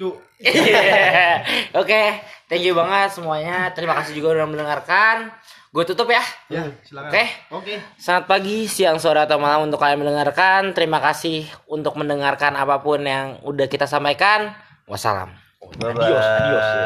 Cuk. *laughs* Oke, thank you banget semuanya. Terima kasih juga udah mendengarkan. Gue tutup ya. Ya, silakan. Oke. Oke. Selamat pagi, siang, sore atau malam untuk kalian mendengarkan. Terima kasih untuk mendengarkan apa pun yang udah kita sampaikan. Wassalam. Bye bye.